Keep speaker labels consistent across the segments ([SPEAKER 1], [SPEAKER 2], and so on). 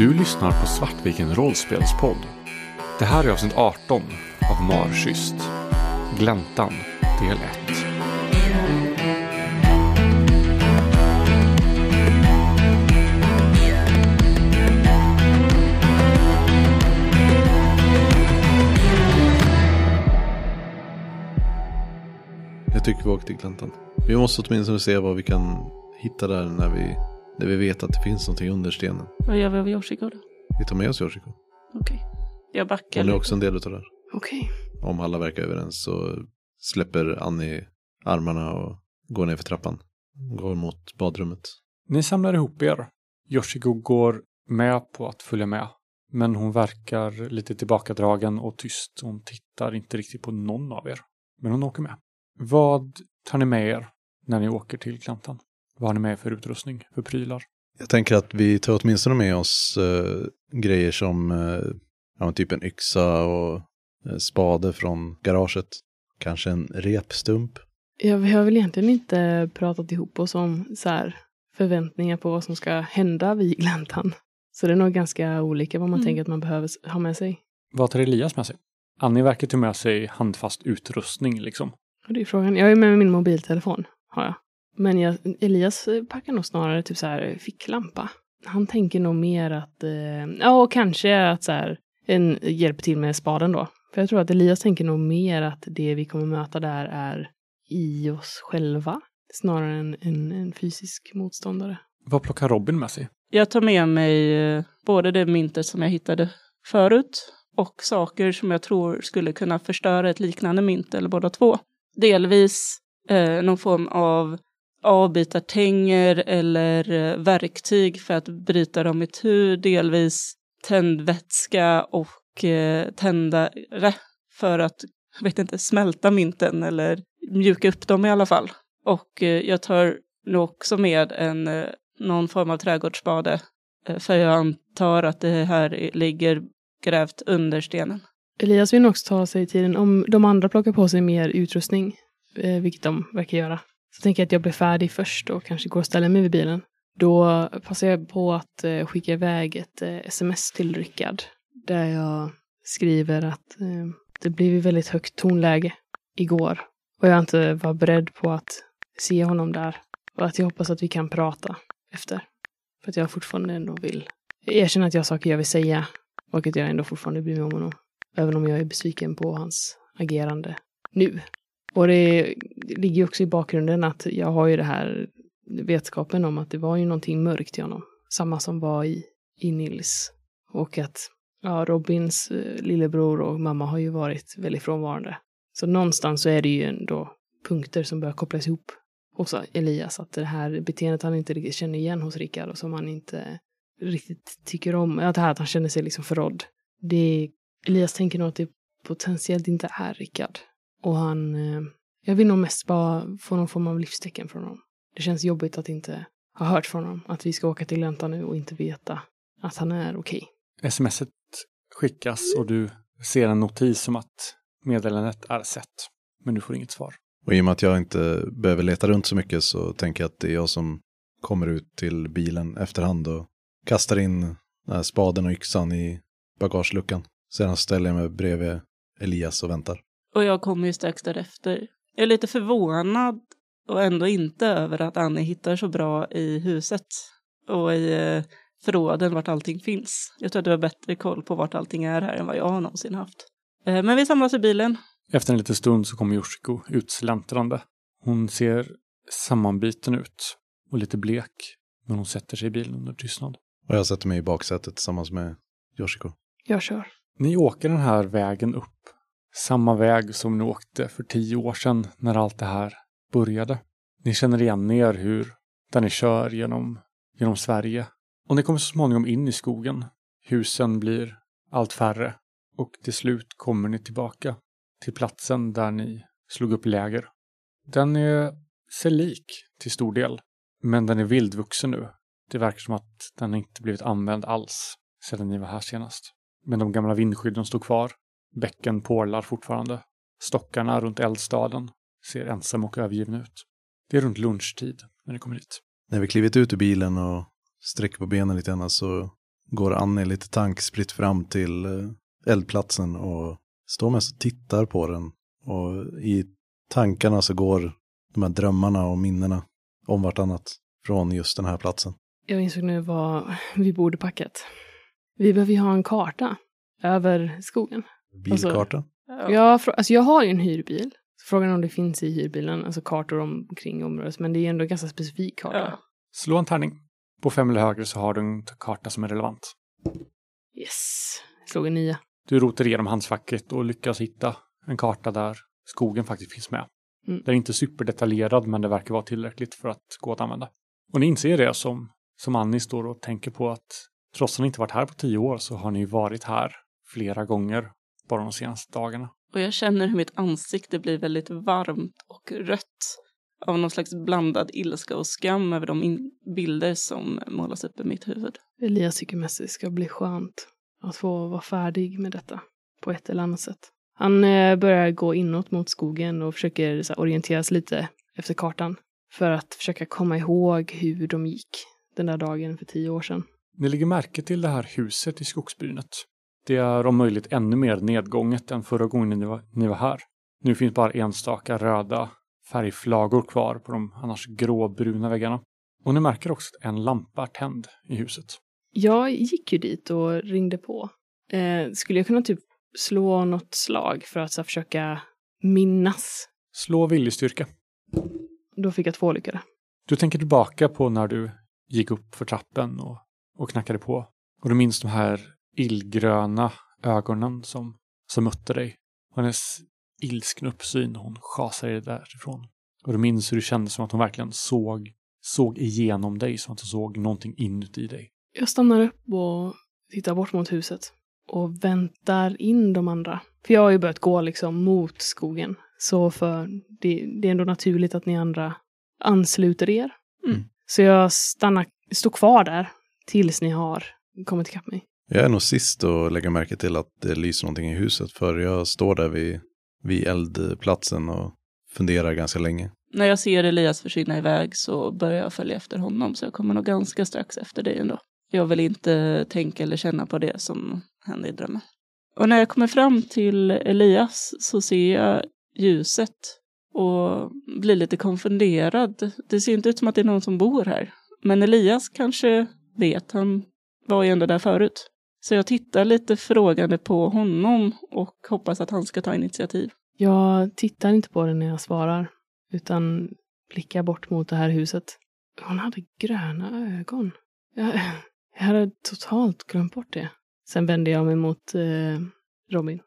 [SPEAKER 1] Du lyssnar på Svartviken rollspelspodd. Det här är avsnitt 18 av Marschyst. Gläntan, del 1.
[SPEAKER 2] Jag tycker vi åker till Gläntan. Vi måste åtminstone se vad vi kan hitta där när vi, när vi vet att det finns någonting under stenen.
[SPEAKER 3] Vad gör vi av Yoshiko då?
[SPEAKER 2] Vi tar med oss Yoshiko.
[SPEAKER 3] Okej. Jag backar
[SPEAKER 2] Hon är
[SPEAKER 3] lite.
[SPEAKER 2] också en del av det här.
[SPEAKER 3] Okej.
[SPEAKER 2] Om alla verkar överens så släpper Annie armarna och går ner för trappan. Går mot badrummet.
[SPEAKER 1] Ni samlar ihop er. Yoshiko går med på att följa med. Men hon verkar lite tillbakadragen och tyst. Hon tittar inte riktigt på någon av er. Men hon åker med. Vad tar ni med er när ni åker till Gläntan? Vad har ni med för utrustning, för prylar?
[SPEAKER 2] Jag tänker att vi tar åtminstone med oss eh, grejer som eh, ja, typ en yxa och eh, spade från garaget. Kanske en repstump.
[SPEAKER 4] Ja, vi har väl egentligen inte pratat ihop oss om så här, förväntningar på vad som ska hända vid gläntan. Så det är nog ganska olika vad man
[SPEAKER 3] Mm.
[SPEAKER 4] tänker att man behöver ha med sig.
[SPEAKER 1] Vad tar Elias med sig? Annie verkar ta med sig handfast utrustning liksom.
[SPEAKER 4] Och det är frågan. Jag är med min mobiltelefon, har jag. Men jag, Elias packar nog snarare typ så här ficklampa. Han tänker nog mer att, eh, ja, och kanske att så här, en hjälper till med spaden då. För jag tror att Elias tänker nog mer att det vi kommer möta där är i oss själva. Snarare än en, en fysisk motståndare.
[SPEAKER 1] Vad plockar Robin med sig?
[SPEAKER 3] Jag tar med mig eh, både det myntet som jag hittade förut och saker som jag tror skulle kunna förstöra ett liknande mynt eller båda två. Delvis eh, någon form av avbitartänger eller eh, verktyg för att bryta dem i. Delvis tändvätska och eh, tändare för att, jag vet inte, smälta mynten eller mjuka upp dem i alla fall. Och eh, jag tar nog också med en, eh, någon form av trädgårdsspade. Eh, för jag antar att det här ligger grävt under stenen.
[SPEAKER 4] Elias vill nog också ta sig tiden. Om de andra plockar på sig mer utrustning, eh, vilket de verkar göra, så tänker jag att jag blir färdig först och kanske går och ställer mig vid bilen. Då passar jag på att eh, skicka iväg ett eh, sms till Rickard. Där jag skriver att eh, det blev väldigt högt tonläge igår. Och jag inte var beredd på att se honom där. Och att jag hoppas att vi kan prata efter. För att jag fortfarande ändå vill erkänna att jag har saker jag vill säga. Och att jag ändå fortfarande bryr mig om honom. Även om jag är besviken på hans agerande nu. Och det ligger ju också i bakgrunden att jag har ju det här vetskapen om att det var ju någonting mörkt i honom. Samma som var i, i Nils. Och att ja, Robins eh, lillebror och mamma har ju varit väldigt frånvarande. Så någonstans så är det ju ändå punkter som börjar kopplas ihop hos Elias. Att det här beteendet han inte riktigt känner igen hos Rickard och som han inte riktigt tycker om. Att det här att han känner sig liksom förrådd. Det Elias tänker nog att det potentiellt inte är Rickard. Och han... Eh, jag vill nog mest bara få någon form av livstecken från honom. Det känns jobbigt att inte ha hört från honom att vi ska åka till Glänta nu och inte veta att han är okej.
[SPEAKER 1] Smset skickas och du ser en notis om att meddelandet är sett. Men du får inget svar.
[SPEAKER 2] Och i och med att jag inte behöver leta runt så mycket så tänker jag att det är jag som kommer ut till bilen efterhand och kastar in spaden och yxan i bagageluckan. Sedan ställer jag mig bredvid Elias och väntar.
[SPEAKER 3] Och jag kommer ju strax därefter. Jag är lite förvånad och ändå inte över att Annie hittar så bra i huset och i eh, förråden vart allting finns. Jag tror att du har bättre koll på vart allting är här än vad jag har någonsin haft. Eh, Men vi samlas i bilen.
[SPEAKER 1] Efter en liten stund så kommer Yoshiko utsläntrande. Hon ser sammanbiten ut och lite blek. Men hon sätter sig i bilen under tystnad.
[SPEAKER 2] Och jag sätter mig i baksätet tillsammans med Yoshiko.
[SPEAKER 4] Jag kör.
[SPEAKER 1] Ni åker den här vägen upp. Samma väg som ni åkte för tio år sedan när allt det här började. Ni känner igen er hur, där ni kör genom, genom Sverige. Och ni kommer så småningom in i skogen. Husen blir allt färre. Och till slut kommer ni tillbaka till platsen där ni slog upp läger. Den är sig lik till stor del. Men den är vildvuxen nu. Det verkar som att den inte blivit använd alls sedan ni var här senast. Men de gamla vindskydden står kvar. Bäcken porlar fortfarande. Stockarna runt eldstaden ser ensamma och övergivna ut. Det är runt lunchtid när ni kommer hit.
[SPEAKER 2] När vi klivit ut ur bilen och sträcker på benen lite grann så går Annie lite tankspritt fram till eh, eldplatsen och står mest och tittar på den. Och i tankarna så går de här drömmarna och minnena om vartannat från just den här platsen.
[SPEAKER 4] Jag insåg nu vad vi borde packat. Vi behöver ju ha en karta över skogen.
[SPEAKER 2] Bilkarta.
[SPEAKER 4] Ja, frå- alltså jag har ju en hyrbil. Frågan är om det finns i hyrbilen, alltså kartor omkring området, men det är ändå en ganska specifik karta.
[SPEAKER 3] Ja.
[SPEAKER 1] Slå en tärning. På fem eller högre så har du en karta som är relevant.
[SPEAKER 4] Yes, jag slog en nia.
[SPEAKER 1] Du rotar igenom handskfacket och lyckas hitta en karta där skogen faktiskt finns med.
[SPEAKER 4] Mm.
[SPEAKER 1] Den är inte superdetaljerad men det verkar vara tillräckligt för att gå att använda. Och ni inser det som, som Annie står och tänker på att trots att ni inte varit här på tio år så har ni varit här flera gånger bara de senaste dagarna.
[SPEAKER 3] Och jag känner hur mitt ansikte blir väldigt varmt och rött av någon slags blandad ilska och skam över de bilder som målas upp i mitt huvud.
[SPEAKER 4] Elias tycker mest det ska bli skönt att få vara färdig med detta på ett eller annat sätt. Han eh, börjar gå inåt mot skogen och försöker så orienteras lite efter kartan för att försöka komma ihåg hur de gick den där dagen för tio år sedan.
[SPEAKER 1] Ni lägger märke till det här huset i skogsbrynet. Det är om möjligt ännu mer nedgånget än förra gången ni var, ni var här. Nu finns bara enstaka röda färgflagor kvar på de annars gråbruna väggarna. Och ni märker också att en lampa är tänd i huset.
[SPEAKER 4] Jag gick ju dit och ringde på. Eh, skulle jag kunna typ slå något slag för att så försöka minnas?
[SPEAKER 1] Slå viljestyrka.
[SPEAKER 4] Då fick jag två lyckade.
[SPEAKER 1] Du tänker tillbaka på när du gick upp för trappen och, och knackade på. Och du minns de här illgröna ögonen som, som mötte dig. Hennes ilskna uppsyn hon schasade dig därifrån. Och du minns hur det kändes som att hon verkligen såg, såg igenom dig, som att hon såg någonting inuti dig.
[SPEAKER 4] Jag stannar upp och tittar bort mot huset och väntar in de andra. För jag har ju börjat gå liksom mot skogen. Så för det, det är ändå naturligt att ni andra ansluter er.
[SPEAKER 3] Mm.
[SPEAKER 4] Så jag stannar, står kvar där tills ni har kommit ikapp mig.
[SPEAKER 2] Jag är nog sist att lägga märke till att det lyser någonting i huset. För jag står där vid, vid eldplatsen och funderar ganska länge.
[SPEAKER 3] När jag ser Elias försvinna iväg så börjar jag följa efter honom så jag kommer nog ganska strax efter dig ändå. Jag vill inte tänka eller känna på det som hände i drömmen. Och när jag kommer fram till Elias så ser jag ljuset och blir lite konfunderad. Det ser inte ut som att det är någon som bor här. Men Elias kanske vet, han var ju ändå där förut. Så jag tittar lite frågande på honom och hoppas att han ska ta initiativ.
[SPEAKER 4] Jag tittar inte på den när jag svarar, utan blickar bort mot det här huset. Hon hade gröna ögon. Jag, jag hade totalt glömt bort det. Sen vände jag mig mot eh, Robin.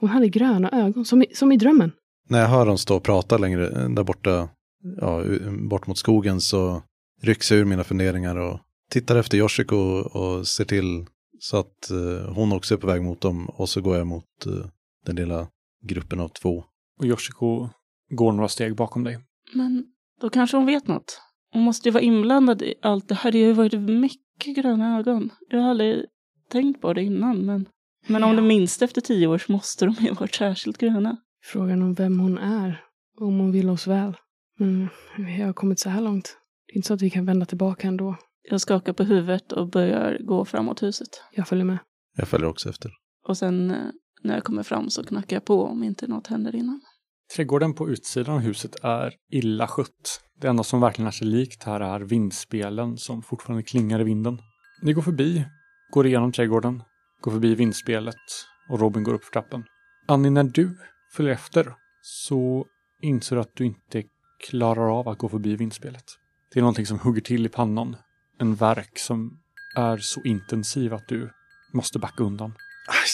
[SPEAKER 4] Hon hade gröna ögon, som i, som i drömmen.
[SPEAKER 2] När jag hör dem stå och prata längre där borta, ja, bort mot skogen så rycks jag ur mina funderingar och tittar efter Yoshiko och, och ser till så att eh, hon också är på väg mot dem och så går jag mot eh, den lilla gruppen av två.
[SPEAKER 1] Och Yoshiko går några steg bakom dig.
[SPEAKER 3] Men då kanske hon vet något. Hon måste ju vara inblandad i allt det här. Det har ju varit mycket gröna ögon. Jag har aldrig tänkt på det innan. Men, men om
[SPEAKER 4] Ja.
[SPEAKER 3] det efter tio år så måste de ju ha varit särskilt gröna.
[SPEAKER 4] Frågan om vem hon är, om hon vill oss väl. Men vi har kommit så här långt. Det är inte så att vi kan vända tillbaka ändå.
[SPEAKER 3] Jag skakar på huvudet och börjar gå framåt huset.
[SPEAKER 4] Jag följer med.
[SPEAKER 2] Jag följer också efter.
[SPEAKER 3] Och sen eh, när jag kommer fram så knackar jag på om inte något händer innan.
[SPEAKER 1] Trädgården på utsidan av huset är illa skött. Det enda som verkligen är sig likt här är vindspelen som fortfarande klingar i vinden. Ni går förbi, går igenom trädgården, går förbi vindspelet och Robin går upp för trappen. Annie, när du följer efter så inser du att du inte klarar av att gå förbi vindspelet. Det är någonting som hugger till i pannan. En verk som är så intensiv att du måste backa undan.
[SPEAKER 2] Aj!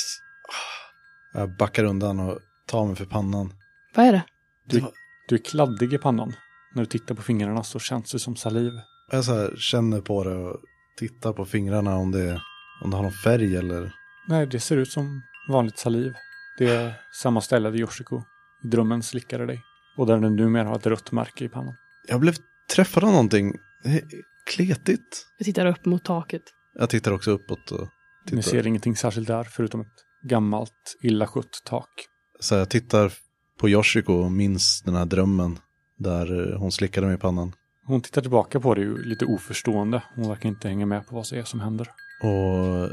[SPEAKER 2] Jag backar undan och tar mig för pannan.
[SPEAKER 4] Vad är det?
[SPEAKER 1] Du, du är kladdig i pannan. När du tittar på fingrarna så känns det som saliv.
[SPEAKER 2] Jag så här känner på det och tittar på fingrarna om det, om det har någon färg eller...
[SPEAKER 1] Nej, det ser ut som vanligt saliv. Det är samma ställe där Yoshiko i drömmen slickade dig. Och där den numera har ett rött märke i pannan.
[SPEAKER 2] Jag blev träffad av någonting. Det Kletigt.
[SPEAKER 4] Jag tittar upp mot taket.
[SPEAKER 2] Jag tittar också uppåt och tittar.
[SPEAKER 1] Ni ser ingenting särskilt där förutom ett gammalt, illa skött tak.
[SPEAKER 2] Så jag tittar på Yoshiko och minns den här drömmen. Där eh, hon slickade mig i pannan.
[SPEAKER 1] Hon tittar tillbaka på dig lite oförstående. Hon verkar inte hänga med på vad det är som händer.
[SPEAKER 2] Och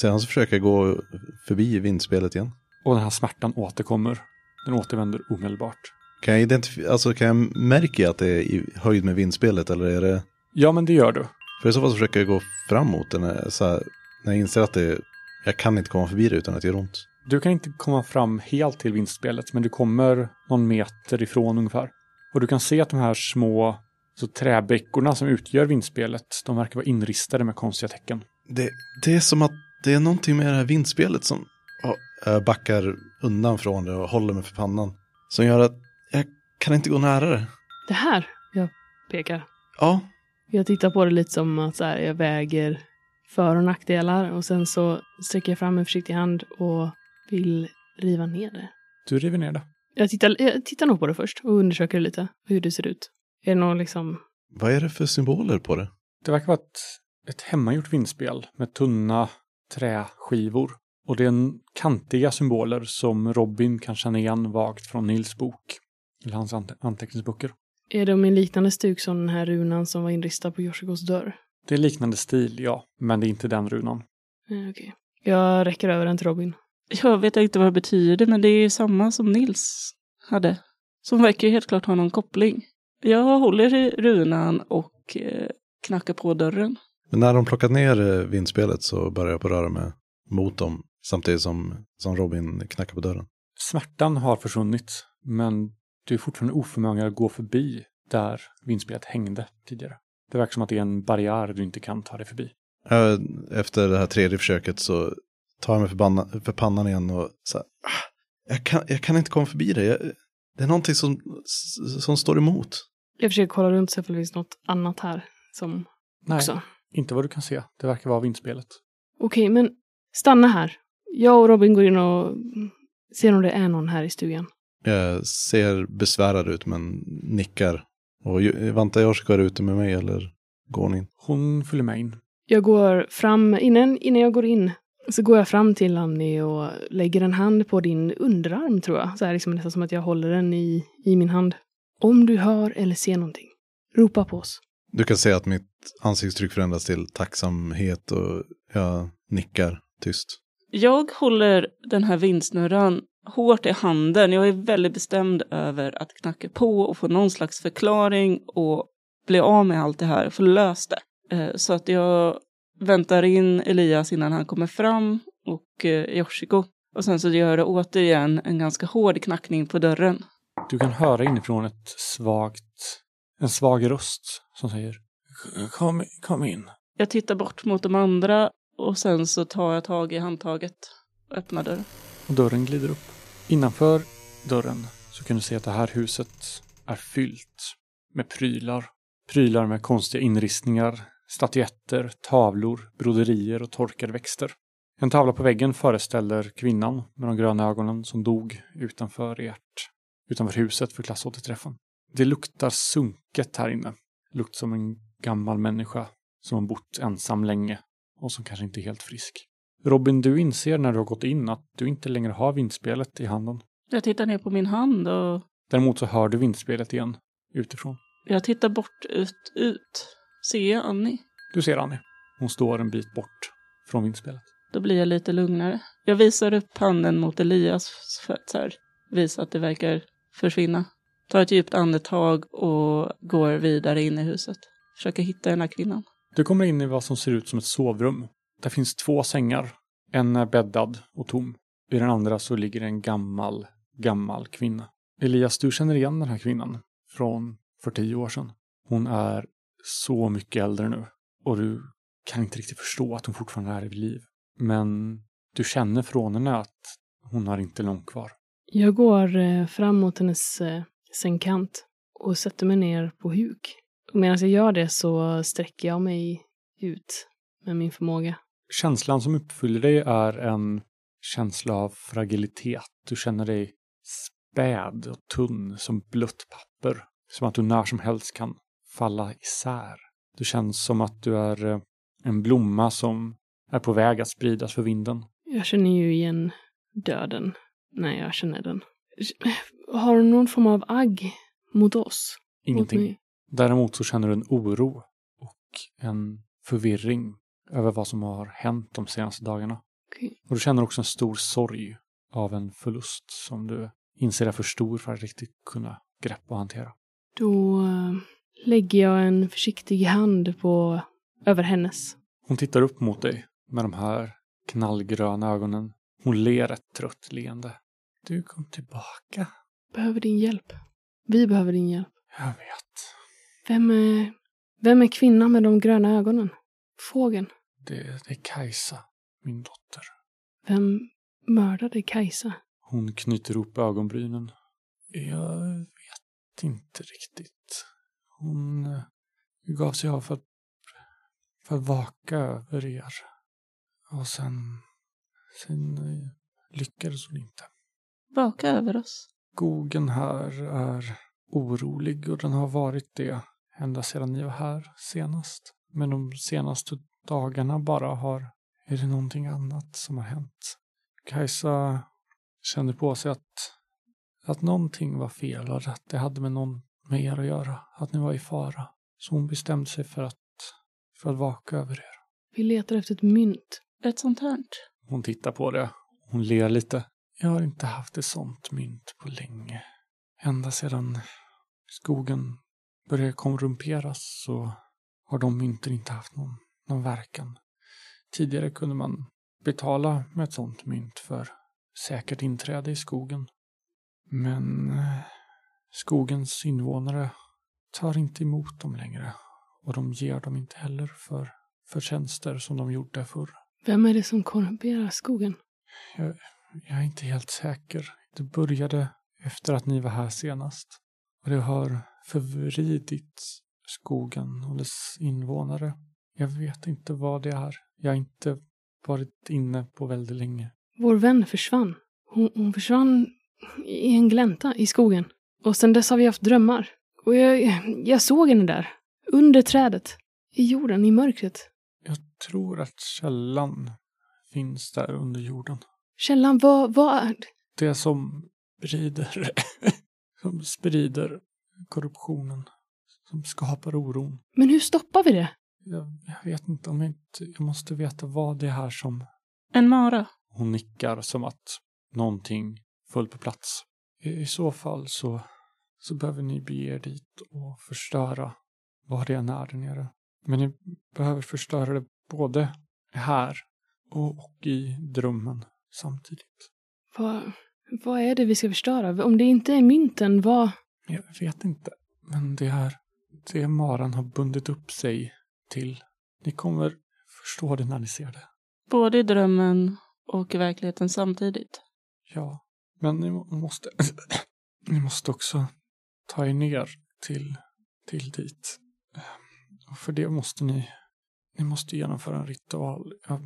[SPEAKER 2] Sedan så försöker jag gå förbi vindspelet igen.
[SPEAKER 1] Och den här smärtan återkommer. Den återvänder omedelbart.
[SPEAKER 2] Kan jag identifiera, alltså kan jag märka att det är i höjd med vindspelet eller är det?
[SPEAKER 1] Ja, men det gör du.
[SPEAKER 2] För i så fall så försöker jag gå framåt när, jag- så här, när jag inser att det, jag kan inte komma förbi det utan att det gör ont.
[SPEAKER 1] Du kan inte komma fram helt till vindspelet, men du kommer någon meter ifrån ungefär. Och du kan se att de här små så träbrickorna som utgör vindspelet, de verkar vara inristade med konstiga tecken.
[SPEAKER 2] Det, det är som att det är någonting med det här vindspelet som ja, jag backar undan från det och håller mig för pannan. Som gör att jag kan inte gå nära det.
[SPEAKER 4] Det här, jag pekar.
[SPEAKER 2] Ja,
[SPEAKER 4] Jag tittar på det lite som att så här, jag väger för och nackdelar och sen så sträcker jag fram en försiktig hand och vill riva ner det.
[SPEAKER 1] Du river ner det.
[SPEAKER 4] Jag tittar, jag tittar nog på det först och undersöker lite hur det ser ut. Är det någon liksom...
[SPEAKER 2] vad är det för symboler på det?
[SPEAKER 1] Det verkar vara ett, ett hemmagjort vindspel med tunna träskivor. Och det är en kantiga symboler som Robin kan känna igen vagt från Nils bok. Eller hans ante- anteckningsböcker.
[SPEAKER 4] Är de i en liknande stuk som den här runan som var inristad på Yoshikos dörr?
[SPEAKER 1] Det är liknande stil, ja. Men det är inte den runan.
[SPEAKER 4] Eh, Okej. Jag räcker över den till Robin.
[SPEAKER 3] Jag vet inte vad det betyder, men det är samma som Nils hade. Som verkar helt klart ha någon koppling. Jag håller i runan och eh, knackar på dörren.
[SPEAKER 2] Men när de plockat ner eh, vindspelet så börjar jag på röra mig mot dem. Samtidigt som, som Robin knackar på dörren.
[SPEAKER 1] Smärtan har försvunnit, men du är fortfarande oförmögen att gå förbi där vindspelet hängde tidigare. Det verkar som att det är en barriär du inte kan ta dig förbi.
[SPEAKER 2] Efter det här tredje försöket så tar jag mig för, banna, för pannan igen och så här, ah, jag, kan, jag kan inte komma förbi det. Jag, det är någonting som, som står emot.
[SPEAKER 4] Jag försöker kolla runt så det finns något annat här som
[SPEAKER 1] Nej,
[SPEAKER 4] också.
[SPEAKER 1] inte vad du kan se. Det verkar vara vindspelet.
[SPEAKER 4] Okej, men stanna här. Jag och Robin går in och ser om det är någon här i stugan.
[SPEAKER 2] Jag ser besvärad ut men nickar. Och Vanta Yoshiko är ute med mig eller går hon in?
[SPEAKER 1] Hon följer med in.
[SPEAKER 4] Jag går fram, innan, innan jag går in, så går jag fram till Annie och lägger en hand på din underarm tror jag. Så här liksom nästan som att jag håller den i, i min hand. Om du hör eller ser någonting, ropa på oss.
[SPEAKER 2] Du kan se att mitt ansiktstryck förändras till tacksamhet och jag nickar tyst.
[SPEAKER 3] Jag håller den här vindsnurran hårt i handen. Jag är väldigt bestämd över att knacka på och få någon slags förklaring och bli av med allt det här, få löst det. Eh, Så att jag väntar in Elias innan han kommer fram och eh, Yoshiko. Och sen så gör det återigen en ganska hård knackning på dörren.
[SPEAKER 1] Du kan höra inifrån ett svagt, en svag röst som säger Kom, kom in.
[SPEAKER 3] Jag tittar bort mot de andra och sen så tar jag tag i handtaget och öppnar dörren.
[SPEAKER 1] Och dörren glider upp. Innanför dörren så kan du se att det här huset är fyllt med prylar. Prylar med konstiga inristningar, statyetter, tavlor, broderier och torkade växter. En tavla på väggen föreställer kvinnan med de gröna ögonen som dog utanför ert, utanför huset för klassåterträffen. Det luktar sunket här inne. Lukt som en gammal människa som har bott ensam länge och som kanske inte är helt frisk. Robin, du inser när du har gått in att du inte längre har vindspelet i handen.
[SPEAKER 3] Jag tittar ner på min hand och
[SPEAKER 1] Däremot så hör du vindspelet igen utifrån.
[SPEAKER 3] jag tittar bort ut, ut. Ser jag Annie?
[SPEAKER 1] Du ser Annie. Hon står en bit bort från vindspelet.
[SPEAKER 3] Då blir jag lite lugnare. Jag visar upp handen mot Elias för att så här, visa att det verkar försvinna. Tar ett djupt andetag och går vidare in i huset. Försöker hitta den här kvinnan.
[SPEAKER 1] Du kommer in i vad som ser ut som ett sovrum. Där finns två sängar. En är bäddad och tom. I den andra så ligger en gammal, gammal kvinna. Elias, du känner igen den här kvinnan från för tio år sedan. Hon är så mycket äldre nu och du kan inte riktigt förstå att hon fortfarande är vid liv. Men du känner från henne att hon har inte långt kvar.
[SPEAKER 4] Jag går eh, fram mot hennes eh, sängkant och sätter mig ner på huk. Och medan jag gör det så sträcker jag mig ut med min förmåga.
[SPEAKER 1] Känslan som uppfyller dig är en känsla av fragilitet. Du känner dig späd och tunn som blött papper. Som att du när som helst kan falla isär. Du känns som att du är eh, en blomma som är på väg att spridas för vinden.
[SPEAKER 4] Jag känner ju igen döden när jag känner den. Har hon någon form av agg mot oss? Mot
[SPEAKER 1] Ingenting.
[SPEAKER 4] mig?
[SPEAKER 1] Däremot så känner du en oro och en förvirring över vad som har hänt de senaste dagarna.
[SPEAKER 4] Okej.
[SPEAKER 1] Och du känner också en stor sorg av en förlust som du inser är för stor för att riktigt kunna greppa och hantera.
[SPEAKER 4] Då eh, lägger jag en försiktig hand på över hennes.
[SPEAKER 1] Hon tittar upp mot dig med de här knallgröna ögonen. Hon ler ett trött leende. Du kom tillbaka.
[SPEAKER 4] Behöver din hjälp. Vi behöver din hjälp.
[SPEAKER 1] Jag vet.
[SPEAKER 4] Vem är, vem är kvinnan med de gröna ögonen? Fågeln.
[SPEAKER 1] Det, det är Kajsa, min dotter.
[SPEAKER 4] Vem mördade Kajsa?
[SPEAKER 1] Hon knyter ihop ögonbrynen. Jag vet inte riktigt. Hon eh, gav sig av för att, för att vaka över er. Och sen, sen eh, lyckades hon inte.
[SPEAKER 3] Vaka över oss.
[SPEAKER 1] Skogen här är orolig och den har varit det ända sedan ni var här senast. Men de senaste dagarna bara har, är det någonting annat som har hänt. Kajsa kände på sig att, att någonting var fel och att det hade med någon med er att göra. Att ni var i fara. Så hon bestämde sig för att, för att vaka över er.
[SPEAKER 4] Vi letar efter ett mynt.
[SPEAKER 3] Ett sånt här.
[SPEAKER 1] Hon tittar på det. Hon ler lite. Jag har inte haft ett sånt mynt på länge. Ända sedan skogen började korrumperas så har de mynten inte haft någon, någon verkan. Tidigare kunde man betala med ett sånt mynt för säkert inträde i skogen. Men eh, skogens invånare tar inte emot dem längre och de ger dem inte heller för, för tjänster som de gjorde förr.
[SPEAKER 4] Vem är det som korrumperar skogen?
[SPEAKER 1] Jag, jag är inte helt säker. Det började efter att ni var här senast. Och det har förvridit skogen och dess invånare. Jag vet inte vad det är. Jag har inte varit inne på väldigt länge.
[SPEAKER 4] Vår vän försvann. Hon, hon försvann i en glänta i skogen. Och sen dess har vi haft drömmar. Och jag, jag såg henne där. Under trädet. I jorden, i mörkret.
[SPEAKER 1] Jag tror att källan finns där under jorden.
[SPEAKER 4] Källan, vad, vad är...
[SPEAKER 1] Det som sprider, som sprider korruptionen. Som skapar oron.
[SPEAKER 4] Men hur stoppar vi det?
[SPEAKER 1] Jag, jag vet inte om jag inte, jag måste veta vad det är här som
[SPEAKER 3] En mara.
[SPEAKER 1] Hon nickar som att någonting föll på plats. I, i så fall så, så behöver ni bege er dit och förstöra vad det än är där nere. Men ni behöver förstöra det både här och, och i drömmen samtidigt.
[SPEAKER 4] Vad, vad är det vi ska förstöra? Om det inte är mynten, vad...
[SPEAKER 1] Jag vet inte, men det är det maran har bundit upp sig till. Ni kommer förstå det när ni ser det.
[SPEAKER 3] Både i drömmen och i verkligheten samtidigt.
[SPEAKER 1] Ja, men ni må- måste, ni måste också ta er ner till, till dit. Och för det måste ni, ni måste genomföra en ritual. Jag,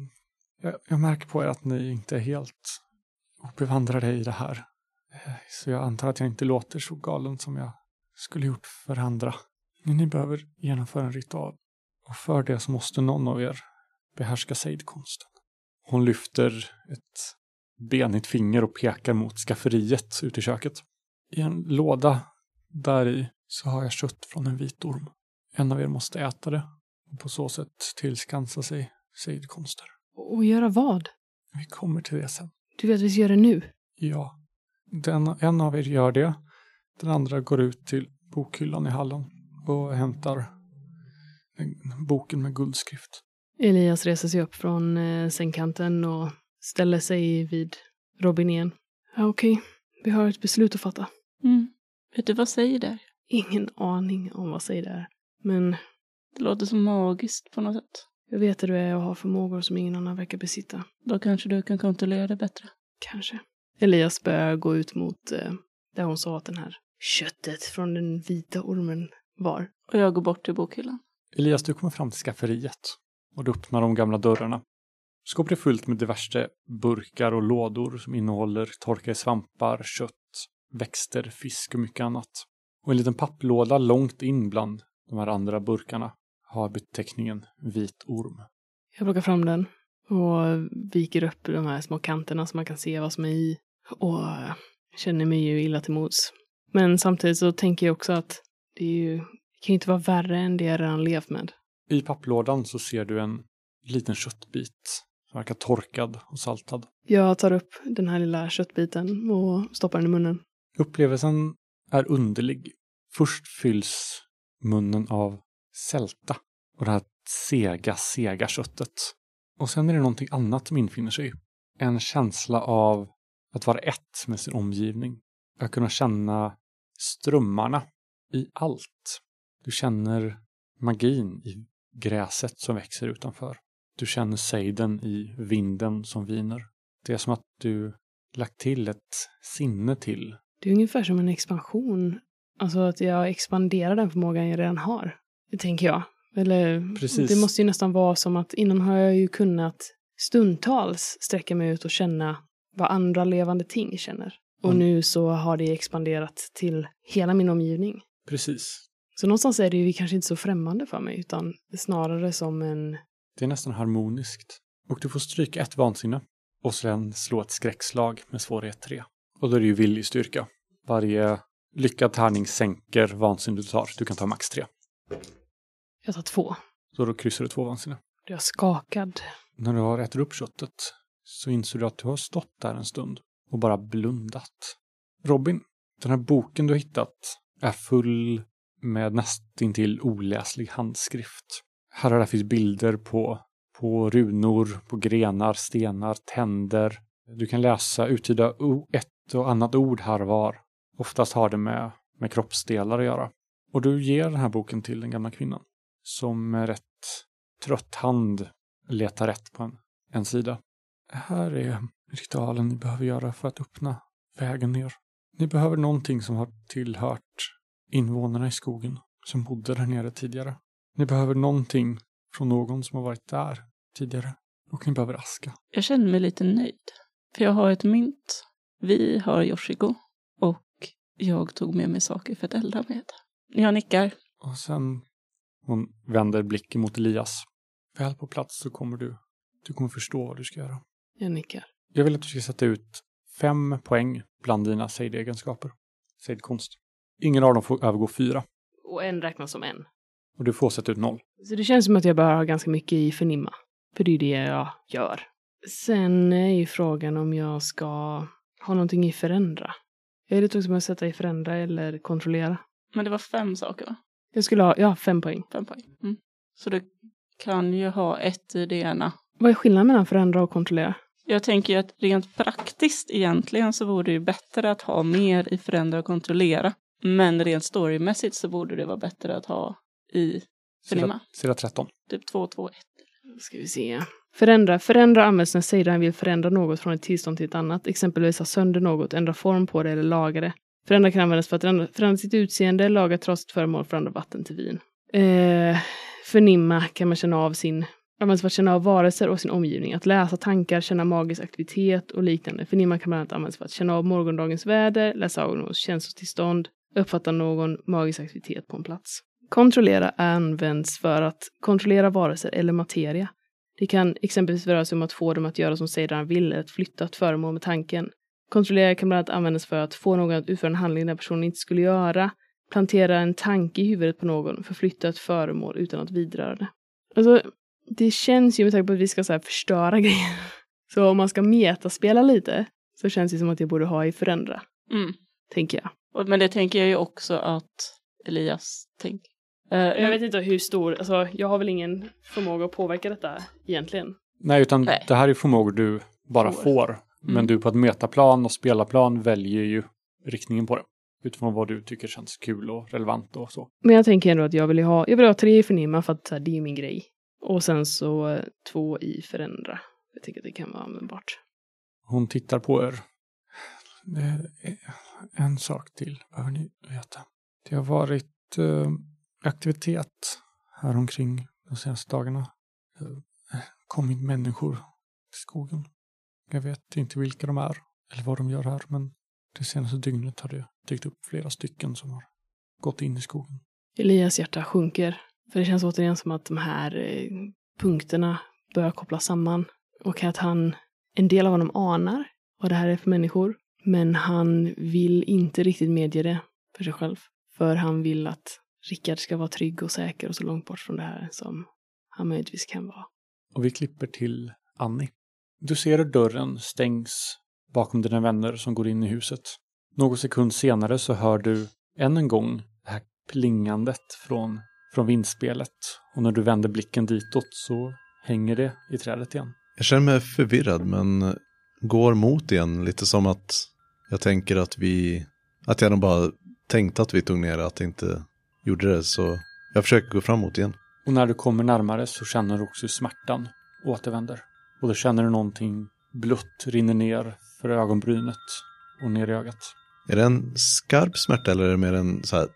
[SPEAKER 1] jag, jag märker på er att ni inte är helt obevandrade i det här. Eh, Så jag antar att jag inte låter så galen som jag skulle gjort för andra. Men ni behöver genomföra en ritual. Och för det så måste någon av er behärska sejdkonsten. Hon lyfter ett benigt finger och pekar mot skafferiet ute i köket. I en låda där i så har jag kött från en vitorm. En av er måste äta det och på så sätt tillskansa sig sejdkonster.
[SPEAKER 4] Och göra vad?
[SPEAKER 1] Vi kommer till det sen.
[SPEAKER 4] Du vet, vi ska göra det nu.
[SPEAKER 1] Ja, den, en av er gör det. Den andra går ut till bokhyllan i hallen och hämtar en- boken med guldskrift.
[SPEAKER 4] Elias reser sig upp från eh, sängkanten och ställer sig vid Robin igen. Ja, okej. Vi har ett beslut att fatta.
[SPEAKER 3] Mm. Vet du vad säger där?
[SPEAKER 4] Ingen aning om vad säger det är. Men
[SPEAKER 3] Det låter så magiskt på något sätt.
[SPEAKER 4] jag vet att du är och har förmågor som ingen annan verkar besitta.
[SPEAKER 3] Då kanske du kan kontrollera det bättre.
[SPEAKER 4] Kanske. Elias börjar gå ut mot eh, där hon sa att den här köttet från den vita ormen var.
[SPEAKER 3] Och jag går bort till bokhyllan.
[SPEAKER 1] Elias, du kommer fram till skafferiet och du öppnar de gamla dörrarna. Skåpet är fullt med diverse burkar och lådor som innehåller torkade svampar, kött, växter, fisk och mycket annat. Och en liten papplåda långt in bland de här andra burkarna har beteckningen vit orm.
[SPEAKER 4] Jag plockar fram den och viker upp de här små kanterna så man kan se vad som är i. Och känner mig ju illa till mods. Men samtidigt så tänker jag också att det, ju, det kan ju inte vara värre än det jag redan levt med.
[SPEAKER 1] I papplådan så ser du en, liten köttbit. Som verkar torkad och saltad.
[SPEAKER 4] Jag tar upp den här lilla köttbiten och stoppar den i munnen.
[SPEAKER 1] Upplevelsen är underlig. Först fylls munnen av sälta och det här sega, sega köttet. Och sen är det någonting annat som infinner sig. En känsla av att vara ett med sin omgivning. Att kunna känna strömmarna i allt. Du känner magin i gräset som växer utanför. Du känner sejden i vinden som viner. Det är som att du lagt till ett sinne till.
[SPEAKER 4] Det är ungefär som en expansion. Alltså att jag expanderar den förmågan jag redan har. Det tänker jag. Eller
[SPEAKER 1] Precis.
[SPEAKER 4] det måste ju nästan vara som att innan har jag ju kunnat stundtals sträcka mig ut och känna vad andra levande ting känner. Och
[SPEAKER 1] Mm.
[SPEAKER 4] nu så har det expanderat till hela min omgivning.
[SPEAKER 1] Precis.
[SPEAKER 4] Så någonstans är det ju kanske inte så främmande för mig, utan snarare som en...
[SPEAKER 1] Det är nästan harmoniskt. Och du får stryka ett vansinne. Och sen slå ett skräckslag med svårighet 3. Och då är det ju viljestyrka. Varje lyckad tärning sänker vansinne du tar. Du kan ta max 3.
[SPEAKER 4] Jag tar två.
[SPEAKER 1] Så då kryssar du två vansinne.
[SPEAKER 4] Då är jag skakad.
[SPEAKER 1] När du har ätit upp köttet så inser du att du har stått där en stund och bara blundat. Robin, den här boken du har hittat är full med nästintill oläslig handskrift. Här och där finns bilder på, på runor, på grenar, stenar, tänder. Du kan läsa, uttyda ett och annat ord här och var. Oftast har det med, med kroppsdelar att göra. Och du ger den här boken till den gamla kvinnan. Som med rätt trött hand letar rätt på en, en sida. Här är ritualen ni behöver göra för att öppna vägen ner. Ni behöver någonting som har tillhört invånarna i skogen som bodde där nere tidigare. Ni behöver någonting från någon som har varit där tidigare. Och ni behöver aska.
[SPEAKER 3] Jag känner mig lite nöjd. För jag har ett mynt. Vi har Yoshiko. Och jag tog med mig saker för att elda med. Jag nickar.
[SPEAKER 1] Och sen hon vänder blicken mot Elias. Väl på plats så kommer du, du kommer förstå vad du ska göra.
[SPEAKER 4] Jag nickar.
[SPEAKER 1] Jag vill att du ska sätta ut fem poäng bland dina sejd-egenskaper. Sejd-konst. Ingen av dem får övergå fyra.
[SPEAKER 4] Och en räknas som en.
[SPEAKER 1] Och du får sätta ut noll.
[SPEAKER 4] Så det känns som att jag bör ha ganska mycket i förnimma. För det är det jag gör. Sen är ju frågan om jag ska ha någonting i förändra. Jag är lite också med att sätta i förändra eller kontrollera.
[SPEAKER 3] Men det var fem saker va?
[SPEAKER 4] Jag skulle ha, ja, fem poäng.
[SPEAKER 3] Fem poäng. Mm. Så du kan ju ha ett i det ena.
[SPEAKER 4] Vad är skillnaden mellan förändra och kontrollera?
[SPEAKER 3] Jag tänker ju att rent praktiskt egentligen så vore det ju bättre att ha mer i förändra och kontrollera. Men rent storymässigt så borde det vara bättre att ha i förnimma.
[SPEAKER 1] sida 13.
[SPEAKER 3] Typ 2, 2, 1.
[SPEAKER 4] Då ska vi se. Förändra. Förändra används när säljaren vill förändra något från ett tillstånd till ett annat. Exempelvis ha sönder något, ändra form på det eller laga det. Förändra kan användas för att ändra, förändra sitt utseende, laga trasigt föremål, förändra vatten till vin. Eh, förnimma kan man känna av sin används för att känna av varelser och sin omgivning. Att läsa tankar, känna magisk aktivitet och liknande. Förnimma kan bland annat användas för att känna av morgondagens väder, läsa av någons känslotillstånd, uppfatta någon magisk aktivitet på en plats. Kontrollera används för att kontrollera varelser eller materia. Det kan exempelvis röra sig om att få dem att göra som säljaren vill eller att flytta ett föremål med tanken. Kontrollera kan bland annat användas för att få någon att utföra en handling den personen inte skulle göra, plantera en tanke i huvudet på någon, förflytta ett föremål utan att vidröra det. Alltså, det känns ju med tanke på att vi ska så här förstöra grejer. Så om man ska metaspela lite så känns det som att jag borde ha i förändra,
[SPEAKER 3] Mm.
[SPEAKER 4] tänker jag.
[SPEAKER 3] Men det tänker jag ju också att Elias tänker. Eh,
[SPEAKER 4] Jag vet inte hur stor, alltså jag har väl ingen förmåga att påverka detta egentligen.
[SPEAKER 1] Nej, utan
[SPEAKER 3] Nej.
[SPEAKER 1] det här är förmågor du bara
[SPEAKER 3] Får.
[SPEAKER 1] får. Men
[SPEAKER 3] Mm.
[SPEAKER 1] du på ett metaplan och spelarplan väljer ju riktningen på det. Utifrån vad du tycker känns kul och relevant och så.
[SPEAKER 4] Men jag tänker ändå att jag vill ha, jag vill ha tre förnimma för att så här, det är min grej. Och sen så eh, två i förändra. Jag tycker att det kan vara användbart.
[SPEAKER 1] Hon tittar på er. Det är en sak till behöver ni veta. Det har varit eh, aktivitet här omkring de senaste dagarna. Det har kommit människor till skogen. Jag vet inte vilka de är eller vad de gör här, men det senaste dygnet har det dykt upp flera stycken som har gått in i skogen.
[SPEAKER 4] Elias hjärta sjunker. För det känns återigen som att de här eh, punkterna börjar kopplas samman. Och att han, en del av honom anar vad det här är för människor. Men han vill inte riktigt medge det för sig själv. För han vill att Rickard ska vara trygg och säker och så långt bort från det här som han möjligtvis kan vara.
[SPEAKER 1] Och vi klipper till Annie. Du ser hur dörren stängs bakom dina vänner som går in i huset. Någon sekund senare så hör du än en gång det här plingandet från, från vindspelet. Och när du vänder blicken ditåt så hänger det i trädet igen.
[SPEAKER 2] Jag känner mig förvirrad men går mot igen lite som att jag tänker att vi, att jag nog bara tänkte att vi tog ner det, att jag inte gjorde det. Så jag försöker gå framåt igen.
[SPEAKER 1] Och när du kommer närmare så känner du också hur smärtan återvänder. Och då känner du någonting blött rinner ner för ögonbrynet och ner i ögat.
[SPEAKER 2] Är det en skarp smärta eller är det mer en så här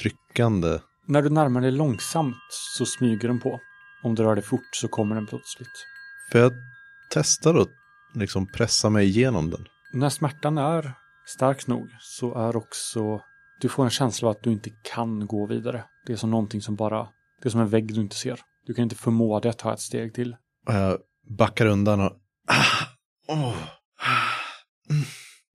[SPEAKER 2] tryckande?
[SPEAKER 1] När du närmar dig långsamt så smyger den på. Om du rör dig fort så kommer den plötsligt.
[SPEAKER 2] För jag testar att liksom pressa mig igenom den.
[SPEAKER 1] När smärtan är stark nog så är också... Du får en känsla av att du inte kan gå vidare. Det är som någonting som bara... Det är som en vägg du inte ser. Du kan inte förmå dig att ta ett steg till.
[SPEAKER 2] Jag backar undan och... Ah, oh,
[SPEAKER 1] mm.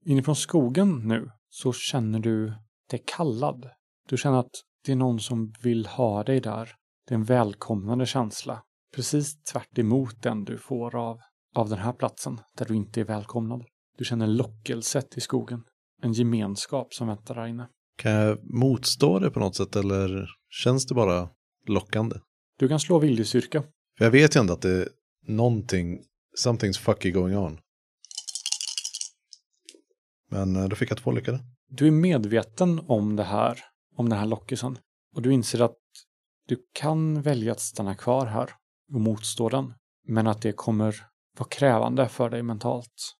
[SPEAKER 1] Inifrån skogen nu så känner du dig kallad. Du känner att det är någon som vill ha dig där. Det är en välkomnande känsla. Precis tvärt emot den du får av, av den här platsen, där du inte är välkomnad. Du känner lockelset i skogen. En gemenskap som väntar där inne.
[SPEAKER 2] Kan jag motstå det på något sätt eller känns det bara lockande?
[SPEAKER 1] Du kan slå viljestyrka.
[SPEAKER 2] För jag vet ju ändå att det är någonting, something's fucky going on. Men eh, då fick jag två lyckade.
[SPEAKER 1] Du är medveten om det här, om den här lockelsen. Och du inser att du kan välja att stanna kvar här och motstå den. Men att det kommer vara krävande för dig mentalt.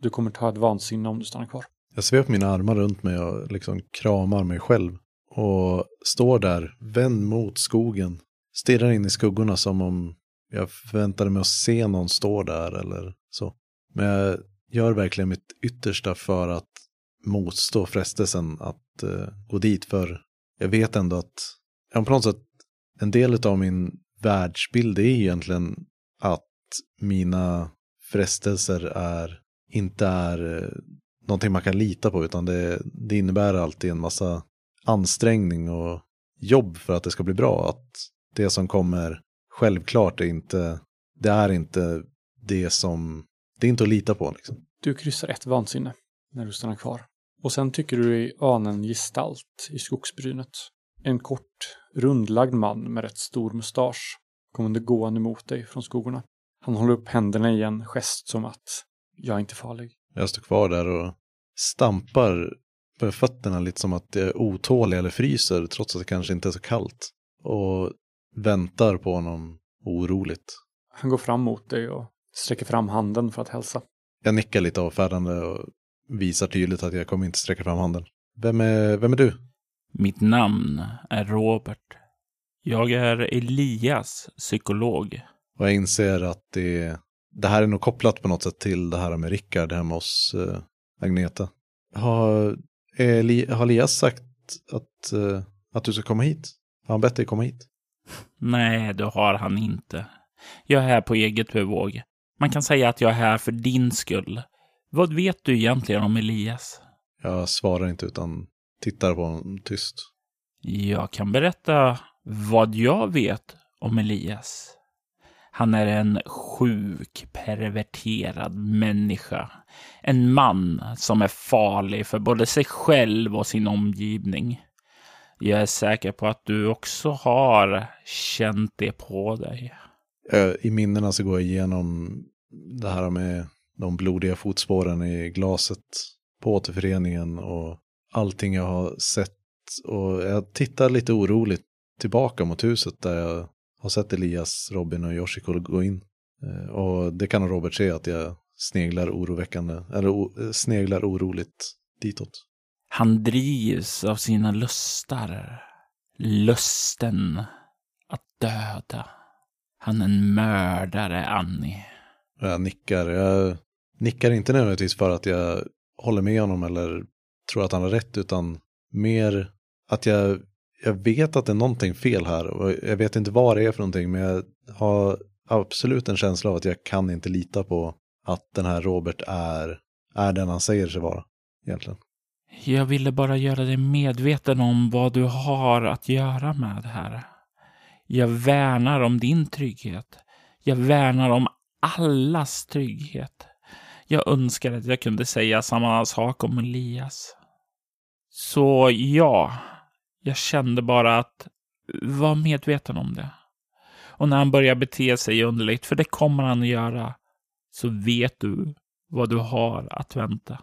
[SPEAKER 1] Du kommer ta ett vansinne om du stannar kvar.
[SPEAKER 2] Jag sveper mina armar runt mig och liksom kramar mig själv. Och står där, vänd mot skogen. Stirrar in i skuggorna som om jag förväntade mig att se någon stå där eller så. Men jag gör verkligen mitt yttersta för att motstå frestelsen att uh, gå dit. För jag vet ändå att, ja, på något sätt, en del av min världsbild är egentligen att mina frestelser är, inte är uh, någonting man kan lita på, utan det, det innebär alltid en massa ansträngning och jobb för att det ska bli bra. Att det som kommer självklart är inte, det är inte det som, det är inte att lita på liksom.
[SPEAKER 1] Du kryssar ett vansinne när du stannar kvar. Och sen tycker du dig ana en gestalt i skogsbrynet. En kort, rundlagd man med rätt stor mustasch kommer gående mot dig från skogarna. Han håller upp händerna i en gest som att jag är inte farlig.
[SPEAKER 2] Jag står kvar där och stampar på fötterna lite som att jag är otålig eller fryser trots att det kanske inte är så kallt. Och väntar på honom oroligt.
[SPEAKER 1] Han går fram mot dig och sträcker fram handen för att hälsa.
[SPEAKER 2] Jag nickar lite avfärdande och visar tydligt att jag kommer inte sträcka fram handen. Vem är, vem är du?
[SPEAKER 5] Mitt namn är Robert. Jag är Elias, psykolog.
[SPEAKER 2] Och jag inser att det, det här är nog kopplat på något sätt till det här med Rickard hemma hos uh, Agneta. Har, Eli, har Elias sagt att, uh, att du ska komma hit? Har han bett dig komma hit?
[SPEAKER 5] Nej, det har han inte. Jag är här på eget bevåg. Man kan säga att jag är här för din skull. Vad vet du egentligen om Elias?
[SPEAKER 2] Jag svarar inte utan tittar på honom tyst.
[SPEAKER 5] Jag kan berätta vad jag vet om Elias. Han är en sjuk, perverterad människa. En man som är farlig för både sig själv och sin omgivning. Jag är säker på att du också har känt det på dig.
[SPEAKER 2] I minnena så går jag igenom det här med de blodiga fotspåren i glaset på återföreningen och allting jag har sett. Och jag tittar lite oroligt tillbaka mot huset där jag har sett Elias, Robin och Yoshiko gå in. Eh, och det kan Robert se att jag sneglar oroväckande, eller sneglar oroligt ditåt.
[SPEAKER 5] Han drivs av sina lustar. Lusten att döda. Han är en mördare, Annie.
[SPEAKER 2] Jag nickar. Jag nickar inte nödvändigtvis för att jag håller med honom eller tror att han har rätt, utan mer att jag, jag vet att det är någonting fel här. Och jag vet inte vad det är för någonting, men jag har absolut en känsla av att jag kan inte lita på att den här Robert är, är den han säger sig vara, egentligen.
[SPEAKER 5] Jag ville bara göra dig medveten om vad du har att göra med här. Jag värnar om din trygghet. Jag värnar om allas trygghet. Jag önskar att jag kunde säga samma sak om Elias. Så ja, jag kände bara att var medveten om det. Och när han börjar bete sig underligt, för det kommer han att göra, så vet du vad du har att vänta.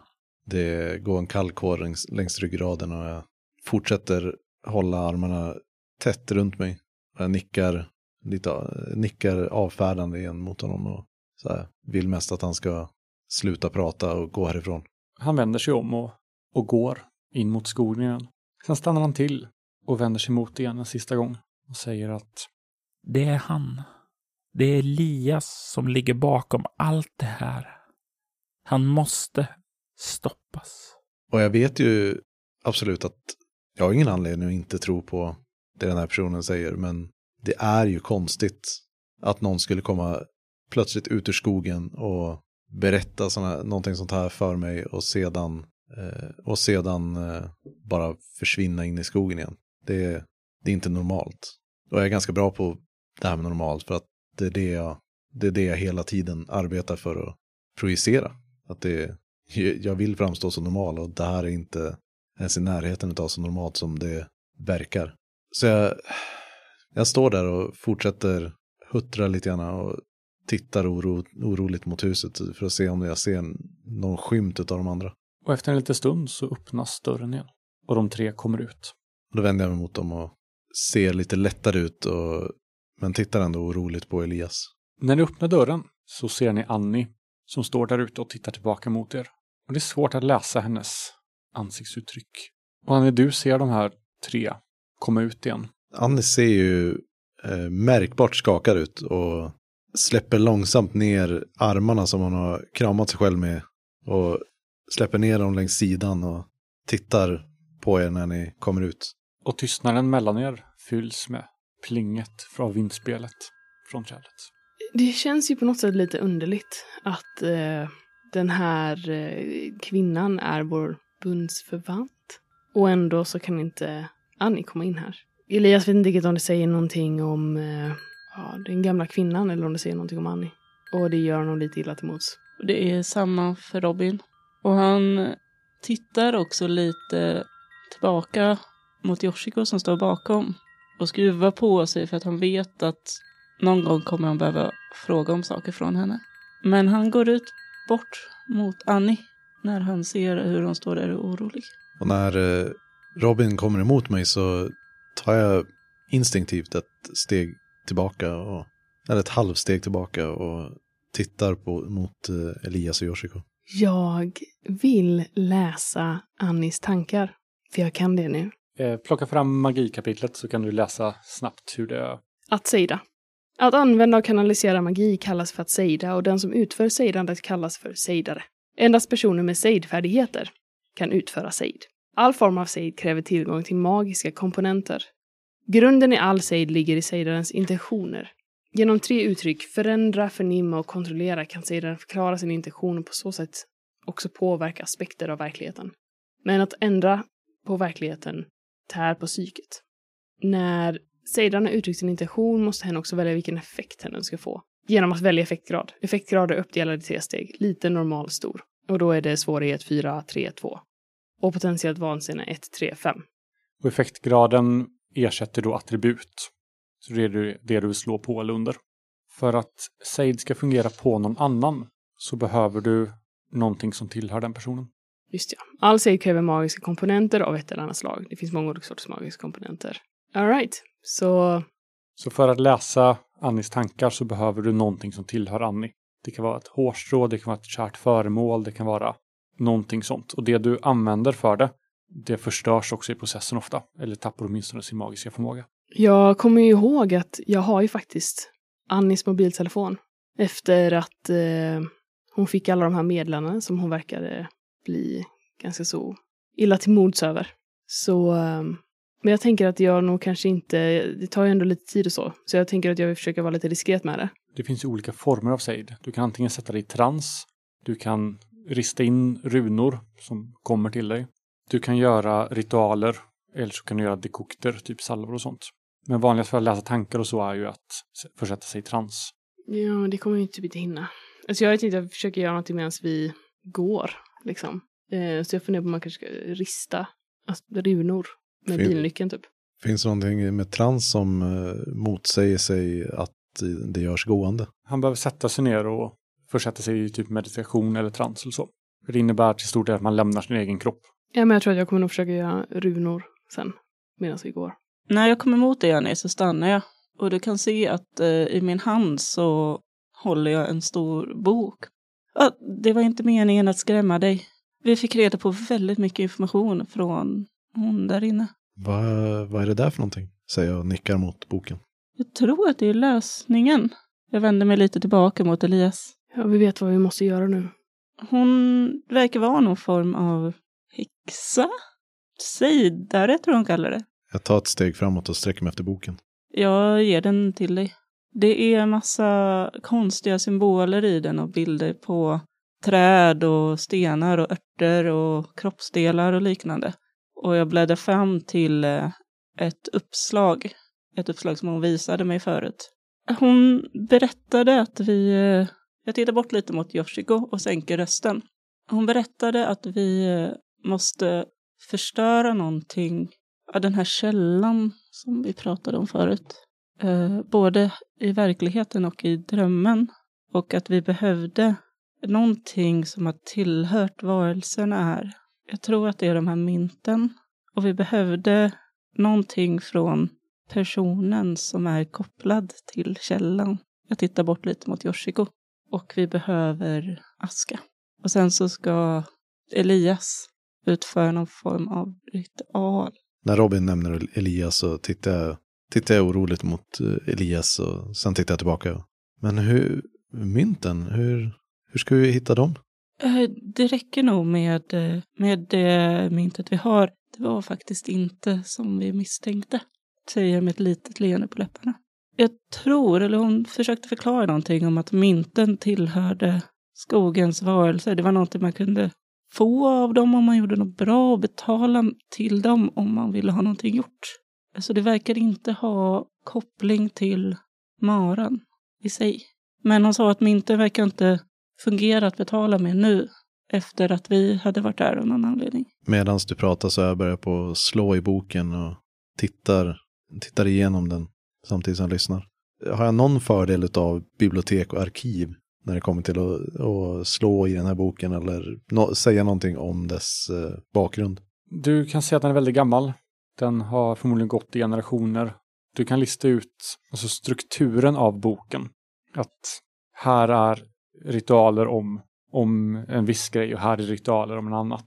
[SPEAKER 2] Det går en kall kår längs, längs ryggraden och jag fortsätter hålla armarna tätt runt mig. Jag nickar, lite, nickar avfärdande igen mot honom och så här, vill mest att han ska sluta prata och gå härifrån.
[SPEAKER 1] Han vänder sig om och, och går in mot skogen igen. Sen stannar han till och vänder sig mot igen en sista gång och säger att
[SPEAKER 5] Det är han. Det är Elias som ligger bakom allt det här. Han måste stoppas.
[SPEAKER 2] Och jag vet ju absolut att jag har ingen anledning att inte tro på det den här personen säger, men det är ju konstigt att någon skulle komma plötsligt ut ur skogen och berätta såna, någonting sånt här för mig och sedan, eh, och sedan eh, bara försvinna in i skogen igen. Det, det är inte normalt. Och jag är ganska bra på det här med normalt för att det är det jag, det är det jag hela tiden arbetar för att projicera. Att det, jag vill framstå som normal och det här är inte ens i närheten av så normalt som det verkar. Så jag, jag står där och fortsätter huttra lite grann och tittar oro, oroligt mot huset för att se om jag ser någon skymt av de andra.
[SPEAKER 1] och efter en liten stund så öppnas dörren igen och de tre kommer ut.
[SPEAKER 2] Då vänder jag mig mot dem och ser lite lättare ut och, men tittar ändå oroligt på Elias.
[SPEAKER 1] När ni öppnar dörren så ser ni Annie som står där ute och tittar tillbaka mot er. Och det är svårt att läsa hennes ansiktsuttryck. Och när du ser de här tre komma ut igen
[SPEAKER 2] Annie ser ju eh, märkbart skakad ut och släpper långsamt ner armarna som hon har kramat sig själv med och släpper ner dem längs sidan och tittar på er när ni kommer ut.
[SPEAKER 1] och tystnaden mellan er fylls med plinget från vindspelet från trädet.
[SPEAKER 4] Det känns ju på något sätt lite underligt att eh, den här eh, kvinnan är vår bundsförvant. Och ändå så kan inte Annie komma in här. Elias vet inte riktigt om det säger någonting om eh, ja, den gamla kvinnan eller om det säger någonting om Annie. Och det gör honom lite illa till mods.
[SPEAKER 3] Det är samma för Robin. Och han tittar också lite tillbaka mot Yoshiko som står bakom. Och skruvar på sig för att han vet att någon gång kommer han behöva fråga om saker från henne. Men han går ut bort mot Annie när han ser hur hon står där och är orolig.
[SPEAKER 2] Och när eh, Robin kommer emot mig så tar jag instinktivt ett steg tillbaka, och, eller ett halvsteg tillbaka och tittar på, mot eh, Elias och Yoshiko.
[SPEAKER 4] Jag vill läsa Annies tankar. För jag kan det nu.
[SPEAKER 1] Eh, plocka fram magikapitlet så kan du läsa snabbt hur det
[SPEAKER 4] Att sejda. Att använda och kanalisera magi kallas för att sejda och den som utför sejdandet kallas för sejdare. Endast personer med sejdfärdigheter kan utföra sejd. All form av sejd kräver tillgång till magiska komponenter. Grunden i all sejd ligger i sejdarens intentioner. Genom tre uttryck, förändra, förnimma och kontrollera, kan sejdaren förklara sin intention och på så sätt också påverka aspekter av verkligheten. Men att ändra på verkligheten tär på psyket. När sejdaren har uttryckt sin intention måste hen också välja vilken effekt hen ska få. Genom att välja effektgrad. Effektgrad är uppdelad i tre steg. Liten, normal, stor. Och då är det svårighet 4, 3, 2. Och potentiellt vansinne 1, 3, 5.
[SPEAKER 1] Och effektgraden ersätter då attribut. Så det är det det du vill slå på eller under. För att Seid ska fungera på någon annan så behöver du någonting som tillhör den personen.
[SPEAKER 4] Just ja. All sejd kräver magiska komponenter av ett eller annat slag. Det finns många olika sorters magiska komponenter. Alright, så
[SPEAKER 1] Så för att läsa Annis tankar så behöver du någonting som tillhör Annie. Det kan vara ett hårstrå, det kan vara ett kärt föremål, det kan vara någonting sånt. Och det du använder för det, det förstörs också i processen ofta. Eller tappar åtminstone sin magiska förmåga.
[SPEAKER 4] Jag kommer ju ihåg att jag har ju faktiskt Annis mobiltelefon. Efter att eh, hon fick alla de här meddelandena som hon verkade bli ganska så illa till mods över. Så, eh, men jag tänker att jag nog kanske inte, det tar ju ändå lite tid och så. Så jag tänker att jag vill försöka vara lite diskret med det.
[SPEAKER 1] Det finns ju olika former av sejd. Du kan antingen sätta dig i trans, du kan rista in runor som kommer till dig. Du kan göra ritualer, eller så kan du göra dekokter, typ salvor och sånt. Men vanligast för att läsa tankar och så är ju att försätta sig i trans.
[SPEAKER 4] Ja, det kommer vi typ inte hinna. Alltså jag tänkte att jag försöker göra någonting medan vi går, liksom. Eh, så jag funderar på om man kanske ska rista alltså, runor med
[SPEAKER 2] Fin-
[SPEAKER 4] bilnyckeln typ.
[SPEAKER 2] Finns det någonting med trans som eh, motsäger sig att det görs gående?
[SPEAKER 1] Han behöver sätta sig ner och försätta sig i typ meditation eller trans eller så. För det innebär till stor del att man lämnar sin egen kropp.
[SPEAKER 4] Ja, men jag tror att jag kommer nog försöka göra runor sen, medan vi går.
[SPEAKER 3] När jag kommer emot dig, Annie, så stannar jag. Och du kan se att eh, i min hand så håller jag en stor bok. Ja, det var inte meningen att skrämma dig. Vi fick reda på väldigt mycket information från hon där inne.
[SPEAKER 2] Vad, vad är det där för någonting? Säger jag och nickar mot boken.
[SPEAKER 3] Jag tror att det är lösningen. Jag vänder mig lite tillbaka mot Elias.
[SPEAKER 4] Ja, vi vet vad vi måste göra nu.
[SPEAKER 3] Hon verkar vara någon form av häxa? Sejdare tror hon kallar det.
[SPEAKER 2] Jag tar ett steg framåt och sträcker mig efter boken.
[SPEAKER 3] Jag ger den till dig. Det är massa konstiga symboler i den och bilder på träd och stenar och örter och kroppsdelar och liknande. Och jag bläddrar fram till eh, ett uppslag. Ett uppslag som hon visade mig förut. Hon berättade att vi... eh, Jag tittar bort lite mot Yoshiko och sänker rösten. Hon berättade att vi eh, måste förstöra någonting ja, den här källan som vi pratade om förut. Eh, både i verkligheten och i drömmen. Och att vi behövde någonting som har tillhört varelserna här. Jag tror att det är de här mynten. Och vi behövde någonting från personen som är kopplad till källan. Jag tittar bort lite mot Yoshiko. Och vi behöver aska. Och sen så ska Elias utföra någon form av ritual.
[SPEAKER 2] När Robin nämner Elias så tittar jag, tittar jag oroligt mot eh, Elias och sen tittar jag tillbaka. Men hur, mynten, hur, hur ska vi hitta dem?
[SPEAKER 3] Eh, Det räcker nog med, eh, med det myntet vi har. Det var faktiskt inte som vi misstänkte, säger jag med ett litet leende på läpparna. Jag tror, eller hon försökte förklara någonting om att mynten tillhörde skogens varelser. Det var någonting man kunde få av dem om man gjorde något bra och betala till dem om man ville ha någonting gjort. Så det verkar inte ha koppling till maran i sig. Men hon sa att mynten verkar inte fungera att betala med nu efter att vi hade varit där av någon anledning.
[SPEAKER 2] Medan du pratar så jag börjar på att slå i boken och tittar, tittar igenom den samtidigt som jag lyssnar. Har jag någon fördel av bibliotek och arkiv när det kommer till att, att slå i den här boken eller nå- säga någonting om dess eh, bakgrund?
[SPEAKER 1] Du kan se att den är väldigt gammal. Den har förmodligen gått i generationer. Du kan lista ut alltså strukturen av boken. Att här är ritualer om, om en viss grej och här är ritualer om en annat.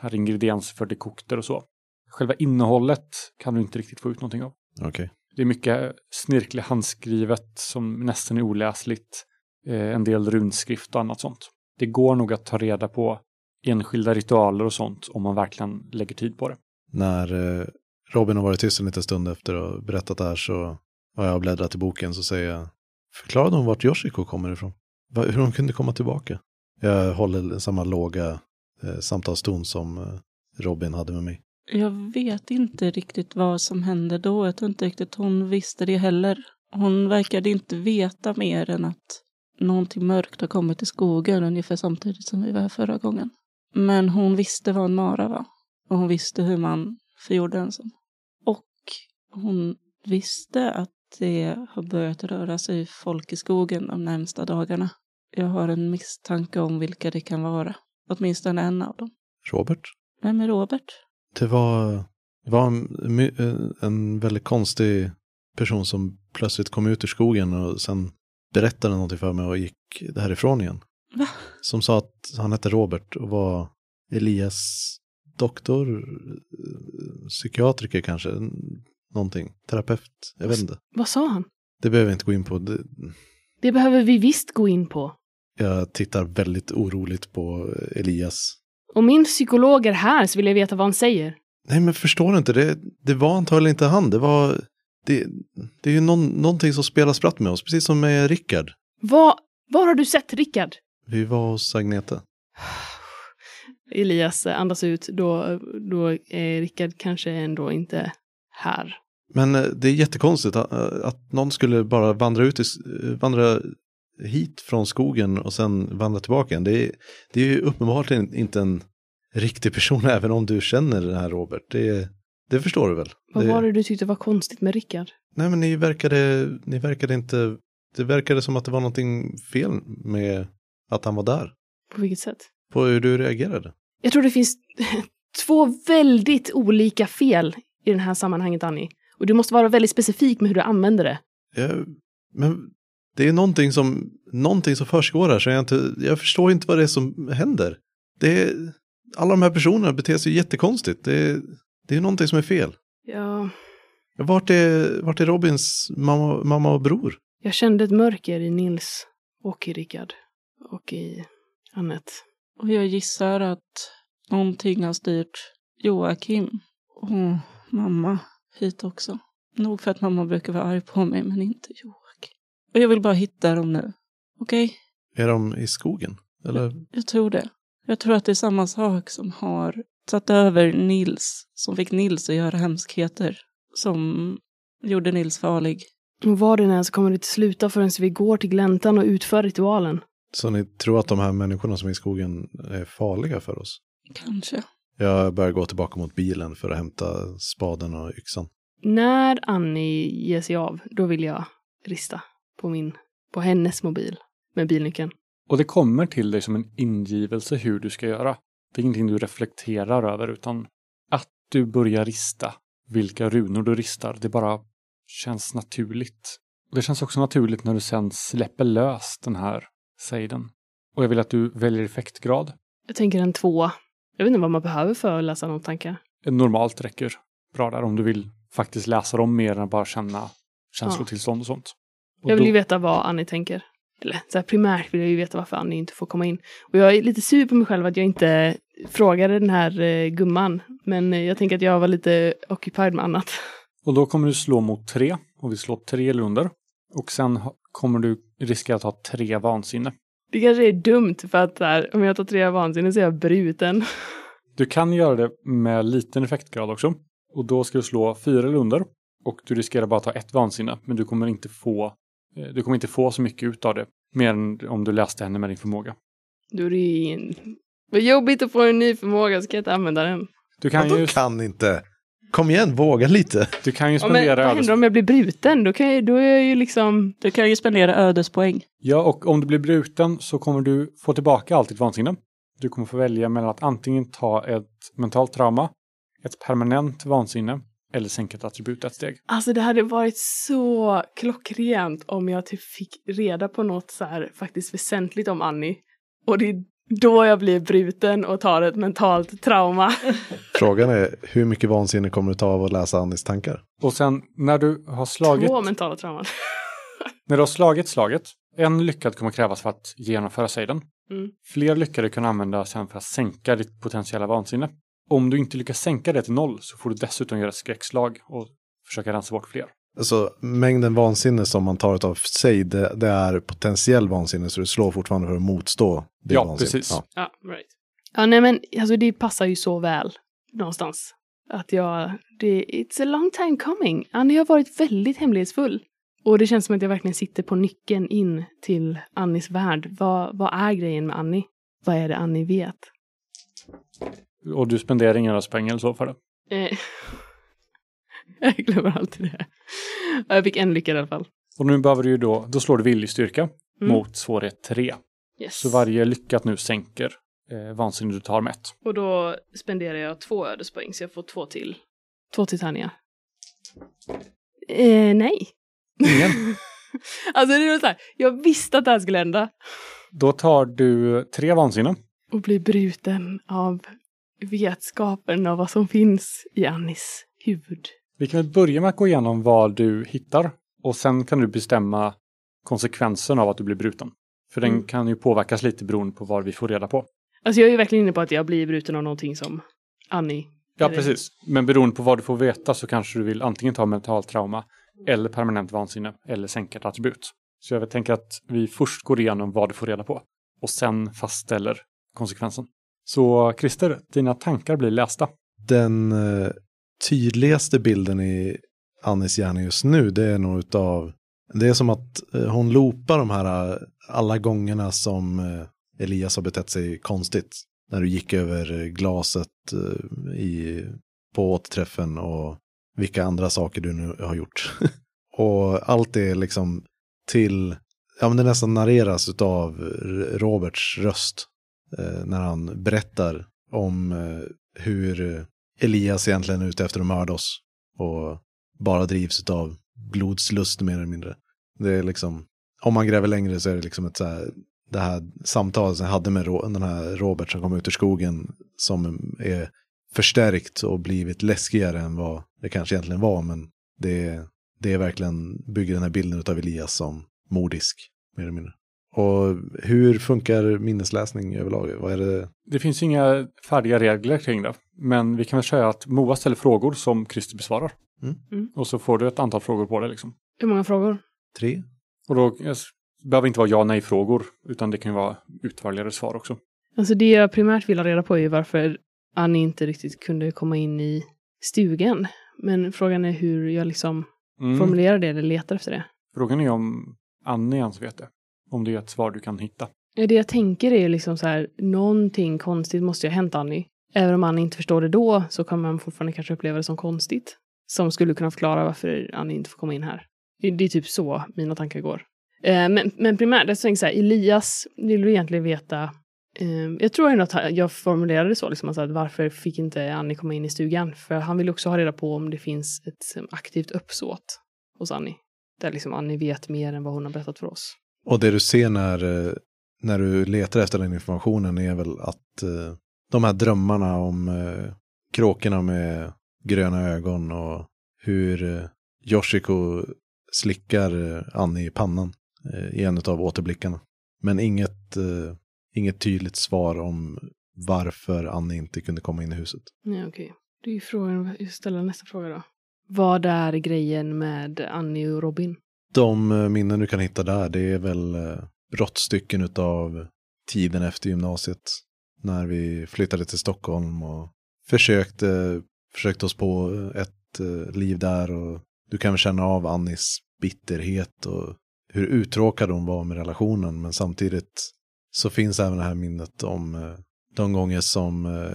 [SPEAKER 1] Här är ingredienser för dekokter och så. Själva innehållet kan du inte riktigt få ut någonting av.
[SPEAKER 2] Okej.
[SPEAKER 1] Det är mycket snirkligt handskrivet som nästan är oläsligt. Eh, en del runskrift och annat sånt. Det går nog att ta reda på enskilda ritualer och sånt om man verkligen lägger tid på det.
[SPEAKER 2] När eh, Robin har varit tyst en liten stund efter att ha berättat det här så har jag bläddrat i boken så säger jag Förklarade hon vart Yoshiko kommer ifrån? Hur hon kunde komma tillbaka? Jag håller samma låga eh, samtalston som Robin hade med mig.
[SPEAKER 3] Jag vet inte riktigt vad som hände då. Jag tror inte riktigt hon visste det heller. Hon verkade inte veta mer än att någonting mörkt har kommit till skogen ungefär samtidigt som vi var här förra gången. Men hon visste vad en mara var. Och hon visste hur man förgjorde en sån. Och hon visste att det har börjat röra sig folk i skogen de närmsta dagarna. Jag har en misstanke om vilka det kan vara. Åtminstone en av dem.
[SPEAKER 2] Robert?
[SPEAKER 3] Vem är Robert?
[SPEAKER 2] Det var, det var en, en väldigt konstig person som plötsligt kom ut ur skogen och sen berättade någonting för mig och gick därifrån igen.
[SPEAKER 3] Va?
[SPEAKER 2] Som sa att han hette Robert och var Elias doktor, psykiatriker kanske, någonting, terapeut, jag vet inte.
[SPEAKER 4] Vad sa han?
[SPEAKER 2] Det behöver jag inte gå in på. Det,
[SPEAKER 4] Det behöver vi visst gå in på.
[SPEAKER 2] jag tittar väldigt oroligt på Elias.
[SPEAKER 4] Om min psykolog är här så vill jag veta vad han säger.
[SPEAKER 2] Nej men förstår du inte, det, det var antagligen inte han, det var, det, det är ju någon, någonting som spelar spratt med oss, precis som med Rickard.
[SPEAKER 4] Vad, var har du sett Rickard?
[SPEAKER 2] Vi var hos Agneta.
[SPEAKER 4] Elias eh, andas ut, då, då är Rickard kanske ändå inte här.
[SPEAKER 2] Men eh, det är jättekonstigt att, att någon skulle bara vandra ut, i, eh, vandra hit från skogen och sen vandra tillbaka. Det är, det är ju uppenbarligen inte en riktig person även om du känner den här Robert. Det, det förstår du väl?
[SPEAKER 4] Vad
[SPEAKER 2] det,
[SPEAKER 4] var det du tyckte var konstigt med Rickard?
[SPEAKER 2] Nej men ni verkade, ni verkade inte, det verkade som att det var någonting fel med att han var där.
[SPEAKER 4] På vilket sätt?
[SPEAKER 2] På hur du reagerade.
[SPEAKER 4] Jag tror det finns två väldigt olika fel i det här sammanhanget, Annie. Och du måste vara väldigt specifik med hur du använder det.
[SPEAKER 2] Jag, men det är någonting som, någonting som försiggår här så jag, inte, jag förstår inte vad det är som händer. Det är, alla de här personerna beter sig jättekonstigt. Det är, det är någonting som är fel.
[SPEAKER 4] Ja,
[SPEAKER 2] Vart är, vart är Robins mamma, mamma och bror?
[SPEAKER 4] jag kände ett mörker i Nils och i Rickard. Och i Annette.
[SPEAKER 3] Och jag gissar att någonting har styrt Joakim och mamma hit också. Nog för att mamma brukar vara arg på mig, men inte Joakim. Och jag vill bara hitta dem nu. Okej?
[SPEAKER 2] Är de i skogen? Eller?
[SPEAKER 3] Jag tror det. Jag tror att det är samma sak som har tagit över Nils, som fick Nils att göra hemskheter, som gjorde Nils farlig.
[SPEAKER 4] Och var det än så kommer det inte sluta förrän vi går till gläntan och utför ritualen.
[SPEAKER 2] Så ni tror att de här människorna som är i skogen är farliga för oss?
[SPEAKER 3] Kanske.
[SPEAKER 2] Jag börjar gå tillbaka mot bilen för att hämta spaden och yxan.
[SPEAKER 4] När Annie ger sig av, då vill jag rista på min, på hennes mobil med bilnyckeln.
[SPEAKER 1] Och det kommer till dig som en ingivelse hur du ska göra. Det är ingenting du reflekterar över utan att du börjar rista vilka runor du ristar. Det bara känns naturligt. Och det känns också naturligt när du sen släpper lös den här sejden. Och jag vill att du väljer effektgrad.
[SPEAKER 4] Jag tänker en tvåa. Jag vet inte vad man behöver för att läsa någon tankar.
[SPEAKER 1] Normalt räcker bra där om du vill faktiskt läsa dem mer än bara känna känslotillstånd och sånt. Och
[SPEAKER 4] Jag vill ju veta vad Annie tänker. Eller så här, primärt vill jag ju veta varför Annie inte får komma in. Och jag är lite sur på mig själv att jag inte frågade den här eh, gumman. Men eh, jag tänker att jag var lite occupied med annat.
[SPEAKER 1] Och då kommer du slå mot tre och vi slår tre eller under. Och sen kommer du riskera att ha tre vansinne.
[SPEAKER 4] Det kanske är dumt för att här, om jag tar tre vansinne så är jag bruten.
[SPEAKER 1] Du kan göra det med liten effektgrad också. Och då ska du slå fyra eller under. Och du riskerar bara att ta ett vansinne. Men du kommer inte få, du kommer inte få så mycket ut av det. Mer än om du läste henne med din förmåga.
[SPEAKER 4] Då är det ju. Vad jobbigt att få en ny förmåga, ska jag inte använda den?
[SPEAKER 1] Du kan
[SPEAKER 2] Vadå
[SPEAKER 1] ju,
[SPEAKER 2] kan inte? Kom igen, våga lite.
[SPEAKER 1] du kan ju
[SPEAKER 4] Ja, men vad
[SPEAKER 1] spendera
[SPEAKER 4] händer om jag blir bruten? Då, kan jag, då är jag ju liksom...
[SPEAKER 3] Du kan ju spendera ödespoäng.
[SPEAKER 1] Ja, och om du blir bruten så kommer du få tillbaka allt ditt vansinne. Du kommer få välja mellan att antingen ta ett mentalt trauma, ett permanent vansinne eller sänka ett attribut ett steg.
[SPEAKER 4] Alltså det hade varit så klockrent om jag typ fick reda på något så här faktiskt väsentligt om Annie. Och det är då jag blir bruten och tar ett mentalt trauma.
[SPEAKER 2] Frågan är hur mycket vansinne kommer du ta av att läsa Annis tankar?
[SPEAKER 1] Och sen när du har slagit,
[SPEAKER 4] Två mentala trauman.
[SPEAKER 1] när du har slagit slaget, en lyckad kommer krävas för att genomföra sejden.
[SPEAKER 4] Mm.
[SPEAKER 1] Fler lyckade kan använda sen för att sänka ditt potentiella vansinne. Om du inte lyckas sänka det till noll så får du dessutom göra skräckslag och försöka rensa bort fler.
[SPEAKER 2] Alltså mängden vansinne som man tar av sig, det, det är potentiell vansinne så du slår fortfarande för att motstå det
[SPEAKER 1] Ja,
[SPEAKER 2] vansinnet.
[SPEAKER 1] precis.
[SPEAKER 2] Ja.
[SPEAKER 4] Ja, right. Ja, nej men alltså det passar ju så väl någonstans. Att jag, det, it's a long time coming. Annie har varit väldigt hemlighetsfull. Och det känns som att jag verkligen sitter på nyckeln in till Annis värld. Vad, vad är grejen med Annie? Vad är det Annie vet?
[SPEAKER 1] Och du spenderar inga eller så för det.
[SPEAKER 4] Eh, jag glömmer alltid det. Ja, Jag fick en lycka i alla fall.
[SPEAKER 1] Och nu behöver du ju då, då slår du viljestyrka
[SPEAKER 4] Mm.
[SPEAKER 1] mot svårighet 3.
[SPEAKER 4] Yes.
[SPEAKER 1] Så varje lyckat nu sänker eh, vansinne du tar med ett.
[SPEAKER 4] Och då spenderar jag två ödespoäng så jag får två till. Två till tärningar. Eh, nej.
[SPEAKER 1] Ingen.
[SPEAKER 4] alltså det var så här, jag visste att det här skulle hända.
[SPEAKER 1] Då tar du tre vansinne.
[SPEAKER 4] Och blir bruten av vetskapen av vad som finns i Annis huvud.
[SPEAKER 1] Vi kan väl börja med att gå igenom vad du hittar. Och sen kan du bestämma konsekvensen av att du blir bruten. För den
[SPEAKER 4] Mm.
[SPEAKER 1] kan ju påverkas lite beroende på vad vi får reda på.
[SPEAKER 4] Alltså jag är ju verkligen inne på att jag blir bruten av någonting som Annie.
[SPEAKER 1] Ja, precis. Men beroende på vad du får veta så kanske du vill antingen ta mentalt trauma eller permanent vansinne eller sänka ett attribut. Så jag tänker att vi först går igenom vad du får reda på och sen fastställer konsekvensen. Så Christer, dina tankar blir lästa.
[SPEAKER 2] Den eh, tydligaste bilden i Annis hjärna just nu, det är nog utav Det är som att eh, hon loopar de här eh, alla gångerna som eh, Elias har betett sig konstigt. När du gick över glaset eh, i, på återträffen och vilka andra saker du nu har gjort. och allt är liksom till, ja men det nästan narreras utav Roberts röst. Eh, när han berättar om eh, hur Elias egentligen är ute efter att mörda oss. Och bara drivs av blodslust mer eller mindre. Det är liksom, om man gräver längre så är det liksom ett så här, det här samtalet som jag hade med den här Robert som kom ut ur skogen som är förstärkt och blivit läskigare än vad det kanske egentligen var. Men det, det är verkligen, bygger den här bilden av Elias som mordisk, mer eller mindre. Och hur funkar minnesläsning överlag? Vad är det?
[SPEAKER 1] Det finns inga färdiga regler kring det. Men vi kan väl säga att Moa ställer frågor som Christer besvarar.
[SPEAKER 2] Mm.
[SPEAKER 4] Mm.
[SPEAKER 1] Och så får du ett antal frågor på det liksom.
[SPEAKER 4] Hur många frågor?
[SPEAKER 2] Tre?
[SPEAKER 1] Och då eh, det behöver inte vara ja nej frågor. Utan det kan ju vara utvalgade svar också.
[SPEAKER 4] Alltså det jag primärt vill ha reda på är varför Annie inte riktigt kunde komma in i stugan. Men frågan är hur jag liksom
[SPEAKER 1] Mm.
[SPEAKER 4] formulerar det eller letar efter det.
[SPEAKER 1] Frågan är om Annie ens vet det. Om det är ett svar du kan hitta.
[SPEAKER 4] Det jag tänker är liksom så här, någonting konstigt måste ju ha hänt Annie. Även om Annie inte förstår det då så kommer man fortfarande kanske uppleva det som konstigt. Som skulle kunna förklara varför Annie inte får komma in här. Det, är typ så mina tankar går. Eh, men, men primärt, jag tänker så här, Elias vill du egentligen veta eh, jag tror ändå att jag formulerade det så, liksom, att varför fick inte Annie komma in i stugan? För han vill också ha reda på om det finns ett aktivt uppsåt hos Annie. Där liksom Annie vet mer än vad hon har berättat för oss.
[SPEAKER 2] Och det du ser när, eh, när du letar efter den informationen är väl att eh, de här drömmarna om eh, kråkorna med gröna ögon och hur eh, Yoshiko slickar eh, Annie i pannan eh, i en av återblickarna. Men inget, inget tydligt svar om varför Annie inte kunde komma in i huset.
[SPEAKER 4] Nej, okej. Det är ju frågan, jag ställer nästa fråga då. Vad är grejen med Annie och Robin?
[SPEAKER 2] De eh, minnen du kan hitta där, det är väl eh, brottstycken av tiden efter gymnasiet. När vi flyttade till Stockholm och försökte, försökte oss på eh, ett liv där. Och du kan väl känna av Annis bitterhet och hur uttråkad hon var med relationen. Men samtidigt så finns även det här minnet om de gånger som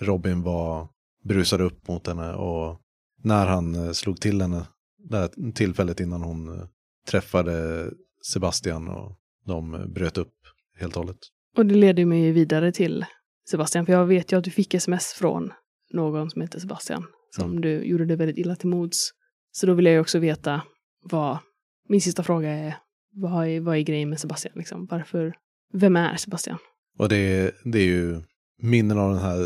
[SPEAKER 2] Robin var brusade upp mot henne och när han slog till henne. Det här tillfället innan hon träffade Sebastian och de bröt upp helt och hållet.
[SPEAKER 4] Och det leder mig vidare till Sebastian, för jag vet ju att du fick sms från någon som heter Sebastian, som
[SPEAKER 2] Mm.
[SPEAKER 4] du gjorde det väldigt illa till mods. Så då vill jag ju också veta vad, min sista fråga är, vad är, vad är grejen med Sebastian liksom? Varför, vem är Sebastian?
[SPEAKER 2] Och det, det är ju minnen av den här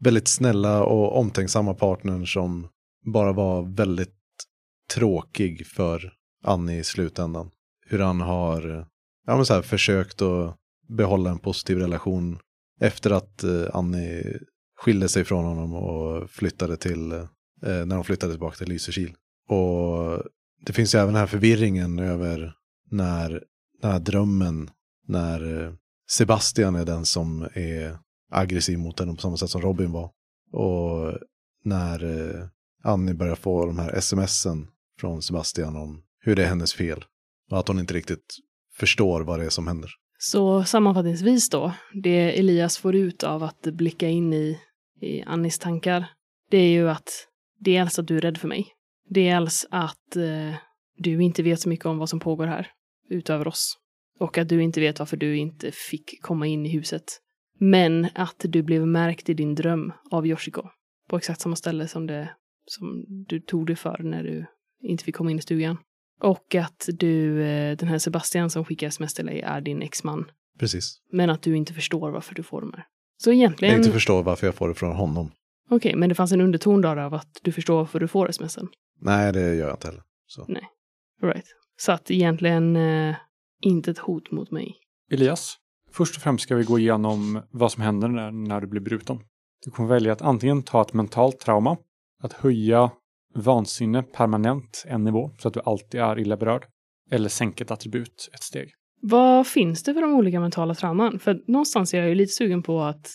[SPEAKER 2] väldigt snälla och omtänksamma partnern som bara var väldigt tråkig för Annie i slutändan. Hur han har eh, ja, men så här, försökt att behålla en positiv relation efter att eh, Annie skilde sig från honom och flyttade till, eh, eh, när de flyttade tillbaka till Lysekil. Och det finns ju även den här förvirringen över när den här drömmen, när eh, Sebastian är den som är aggressiv mot henne på samma sätt som Robin var. Och när eh, Annie börjar få de här smsen från Sebastian om hur det är hennes fel. Och att hon inte riktigt förstår vad det är som händer.
[SPEAKER 4] Så sammanfattningsvis då, det Elias får ut av att blicka in i, i Annis tankar, det är ju att dels alltså att du är rädd för mig. Dels alltså att eh, du inte vet så mycket om vad som pågår här, utöver oss. Och att du inte vet varför du inte fick komma in i huset. Men att du blev märkt i din dröm av Yoshiko. På exakt samma ställe som, det, som du tog dig för när du inte fick komma in i stugan. Och att du, eh, den här Sebastian som skickar sms till dig är din exman.
[SPEAKER 2] Precis.
[SPEAKER 4] Men att du inte förstår varför du får de här. Så
[SPEAKER 2] Jag
[SPEAKER 4] egentligen,
[SPEAKER 2] inte
[SPEAKER 4] okej,
[SPEAKER 2] förstår varför jag får det från honom.
[SPEAKER 4] men det fanns en underton där av att du förstår varför du får smsen.
[SPEAKER 2] Nej, det gör jag inte heller. Så.
[SPEAKER 4] Right. Så att egentligen eh, inte ett hot mot mig.
[SPEAKER 1] Elias, först och främst ska vi gå igenom vad som händer när, när du blir bruten. Du kommer välja att antingen ta ett mentalt trauma, att höja vansinne permanent en nivå så att du alltid är illa berörd, eller sänka ett attribut ett steg.
[SPEAKER 4] Vad finns det för de olika mentala trauman? För någonstans är jag ju lite sugen på att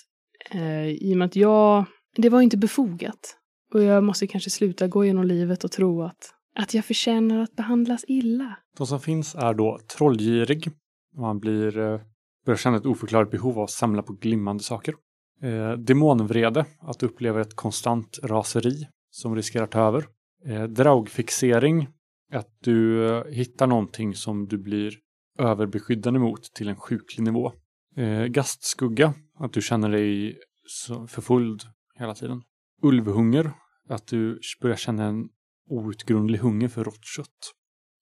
[SPEAKER 4] eh, i och med att jag, det var inte befogat. Och jag måste kanske sluta gå genom livet och tro att Att jag förtjänar att behandlas illa.
[SPEAKER 1] De som finns är då trollgirig. Han blir, eh, börjar känna ett oförklarligt behov av att samla på glimmande saker. Eh, demonvrede, att du upplever ett konstant raseri som riskerar att ta över. Eh, draugfixering, att du eh, hittar någonting som du blir överbeskyddande mot till en sjuklig nivå. Eh, gastskugga, att du känner dig förföljd hela tiden. Ulvhunger, att du börjar känna en outgrundlig hunger för rått kött.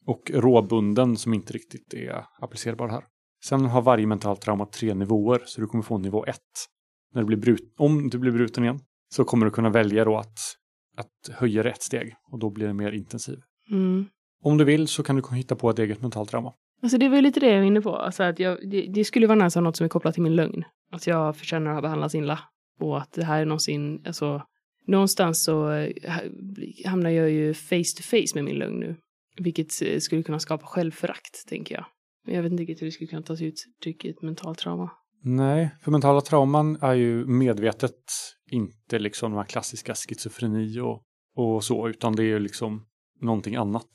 [SPEAKER 1] Och råbunden som inte riktigt är applicerbar här. Sen har varje mentalt trauma tre nivåer, så du kommer få nivå ett. När du blir brut om du blir bruten igen så kommer du kunna välja då att, att höja ett steg och då blir det mer intensiv.
[SPEAKER 4] Mm.
[SPEAKER 1] Om du vill så kan du hitta på ett eget mentalt trauma.
[SPEAKER 4] Alltså det var lite det jag var inne på. Alltså att jag, det, det skulle vara ha något som är kopplat till min lögn. Att jag förtjänar att ha behandlats illa. Och att det här är någonsin, alltså någonstans så eh, hamnar jag ju face to face med min lögn nu. Vilket eh, skulle kunna skapa självförakt, tänker jag. Men jag vet inte riktigt hur det skulle kunna ta sig uttryck i ett mentalt trauma.
[SPEAKER 1] Nej, för mentala trauman är ju medvetet inte liksom de här klassiska schizofreni och, och så, utan det är ju liksom någonting annat.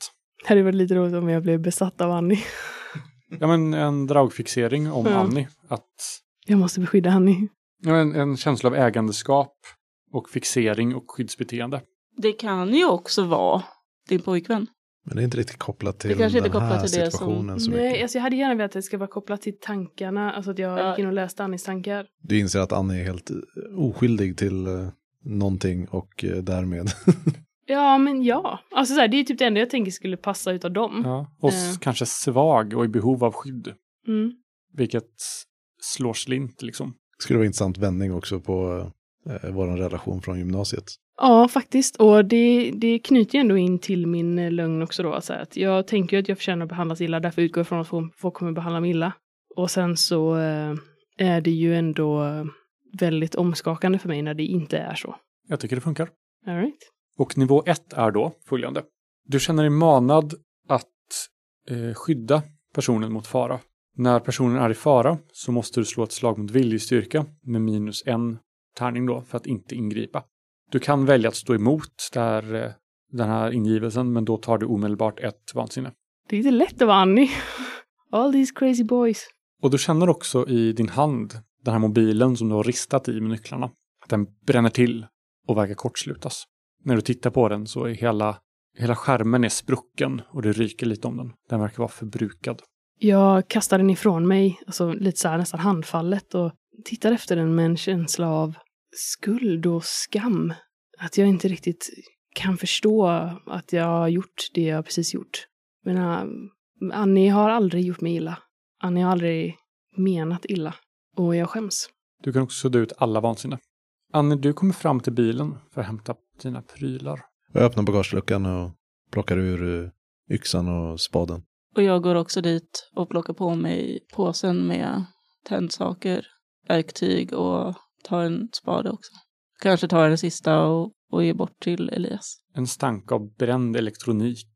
[SPEAKER 4] Det hade varit lite roligt om jag blev besatt av Annie.
[SPEAKER 1] Ja, men en draugfixering om
[SPEAKER 4] Ja.
[SPEAKER 1] Annie. Att,
[SPEAKER 4] Jag måste beskydda Annie.
[SPEAKER 1] ja, en, en känsla av ägandeskap och fixering och skyddsbeteende.
[SPEAKER 3] Det kan ju också vara din pojkvän.
[SPEAKER 2] Men det är inte riktigt kopplat till
[SPEAKER 3] Det kanske inte är
[SPEAKER 2] den här
[SPEAKER 3] kopplat till det som-
[SPEAKER 2] situationen så
[SPEAKER 4] Nej,
[SPEAKER 2] mycket.
[SPEAKER 4] alltså jag hade gärna velat att det ska vara kopplat till tankarna. Alltså att jag
[SPEAKER 3] Ja.
[SPEAKER 4] gick in och läste Annies tankar.
[SPEAKER 2] Du inser att Annie är helt eh, oskyldig till eh, någonting och eh, därmed.
[SPEAKER 4] Ja, men ja. Alltså så här, det är typ det enda jag tänker skulle passa utav dem.
[SPEAKER 1] Ja. Och
[SPEAKER 4] Eh.
[SPEAKER 1] kanske svag och i behov av skydd.
[SPEAKER 4] Mm.
[SPEAKER 1] Vilket slår slint liksom.
[SPEAKER 2] skulle vara en intressant vändning också på eh, vår relation från gymnasiet.
[SPEAKER 4] Ja, faktiskt. Och det, det knyter ju ändå in till min eh, lögn också då. Så att jag tänker ju att jag förtjänar att behandlas illa, därför utgår jag från att folk- kommer behandla mig illa. Och sen så eh, är det ju ändå väldigt omskakande för mig när det inte är så.
[SPEAKER 1] Jag tycker det funkar.
[SPEAKER 4] All right.
[SPEAKER 1] Och nivå ett är då följande. Du känner dig manad att eh, skydda personen mot fara. När personen är i fara så måste du slå ett slag mot viljestyrka med minus en tärning då för att inte ingripa. Du kan välja att stå emot där, eh, den här ingivelsen men då tar du omedelbart ett vansinne.
[SPEAKER 4] Det är inte lätt att vara Annie. All these crazy boys.
[SPEAKER 1] Och du känner också i din hand den här mobilen som du har ristat i med nycklarna. Att den bränner till och verkar kortslutas. När du tittar på den så är hela, hela skärmen är sprucken och det ryker lite om den. Den verkar vara förbrukad.
[SPEAKER 4] Jag kastar den ifrån mig, alltså lite så här nästan handfallet och tittar efter den med en känsla av skuld och skam. Att jag inte riktigt kan förstå att jag har gjort det jag precis gjort. Men äh, Annie har aldrig gjort mig illa. Annie har aldrig menat illa. Och jag skäms.
[SPEAKER 1] Du kan också sudda ut alla vansinne. Annie, du kommer fram till bilen för att hämta dina prylar.
[SPEAKER 2] Jag öppnar bagageluckan och plockar ur eh, yxan och spaden.
[SPEAKER 3] Och jag går också dit och plockar på mig påsen med tändsaker, verktyg och tar en spade också. Kanske tar den sista och, och ger bort till Elias.
[SPEAKER 1] En stank av bränd elektronik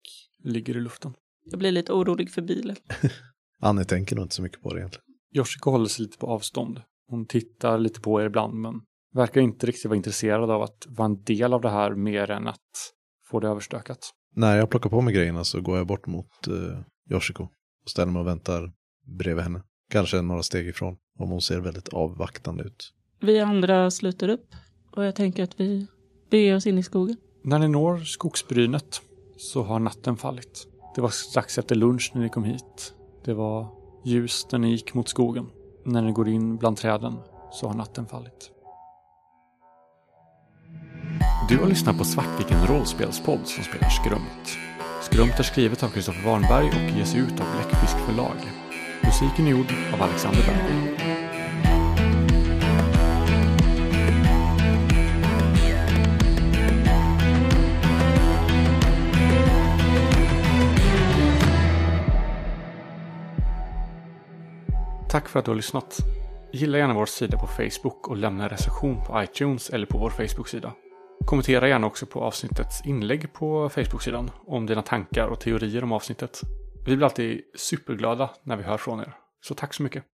[SPEAKER 1] ligger i luften.
[SPEAKER 3] Jag blir lite orolig för bilen.
[SPEAKER 2] Annie tänker nog inte så mycket på det egentligen.
[SPEAKER 1] Yoshiko håller sig lite på avstånd. Hon tittar lite på er ibland men verkar inte riktigt vara intresserad av att vara en del av det här mer än att få det överstökat.
[SPEAKER 2] När jag plockar på mig grejerna så går jag bort mot eh, Yoshiko och ställer mig och väntar bredvid henne. Kanske några steg ifrån, om hon ser väldigt avvaktande ut.
[SPEAKER 3] Vi andra sluter upp och jag tänker att vi beger oss in i skogen.
[SPEAKER 1] När ni når skogsbrynet så har natten fallit. Det var strax efter lunch när ni kom hit. Det var ljus när ni gick mot skogen. När ni går in bland träden så har natten fallit. Du har lyssnat på Svartviken rollspelspodd som spelar Skrömt. Skrömt är skrivet av Kristoffer Warnberg och ges ut av Bläckfisk förlag. Musiken är gjord av Alexander Berg. Tack för att du har lyssnat. Gilla gärna vår sida på Facebook och lämna en recension på iTunes eller på vår Facebook-sida. Kommentera gärna också på avsnittets inlägg på Facebook-sidan om dina tankar och teorier om avsnittet. Vi blir alltid superglada när vi hör från er. Så tack så mycket.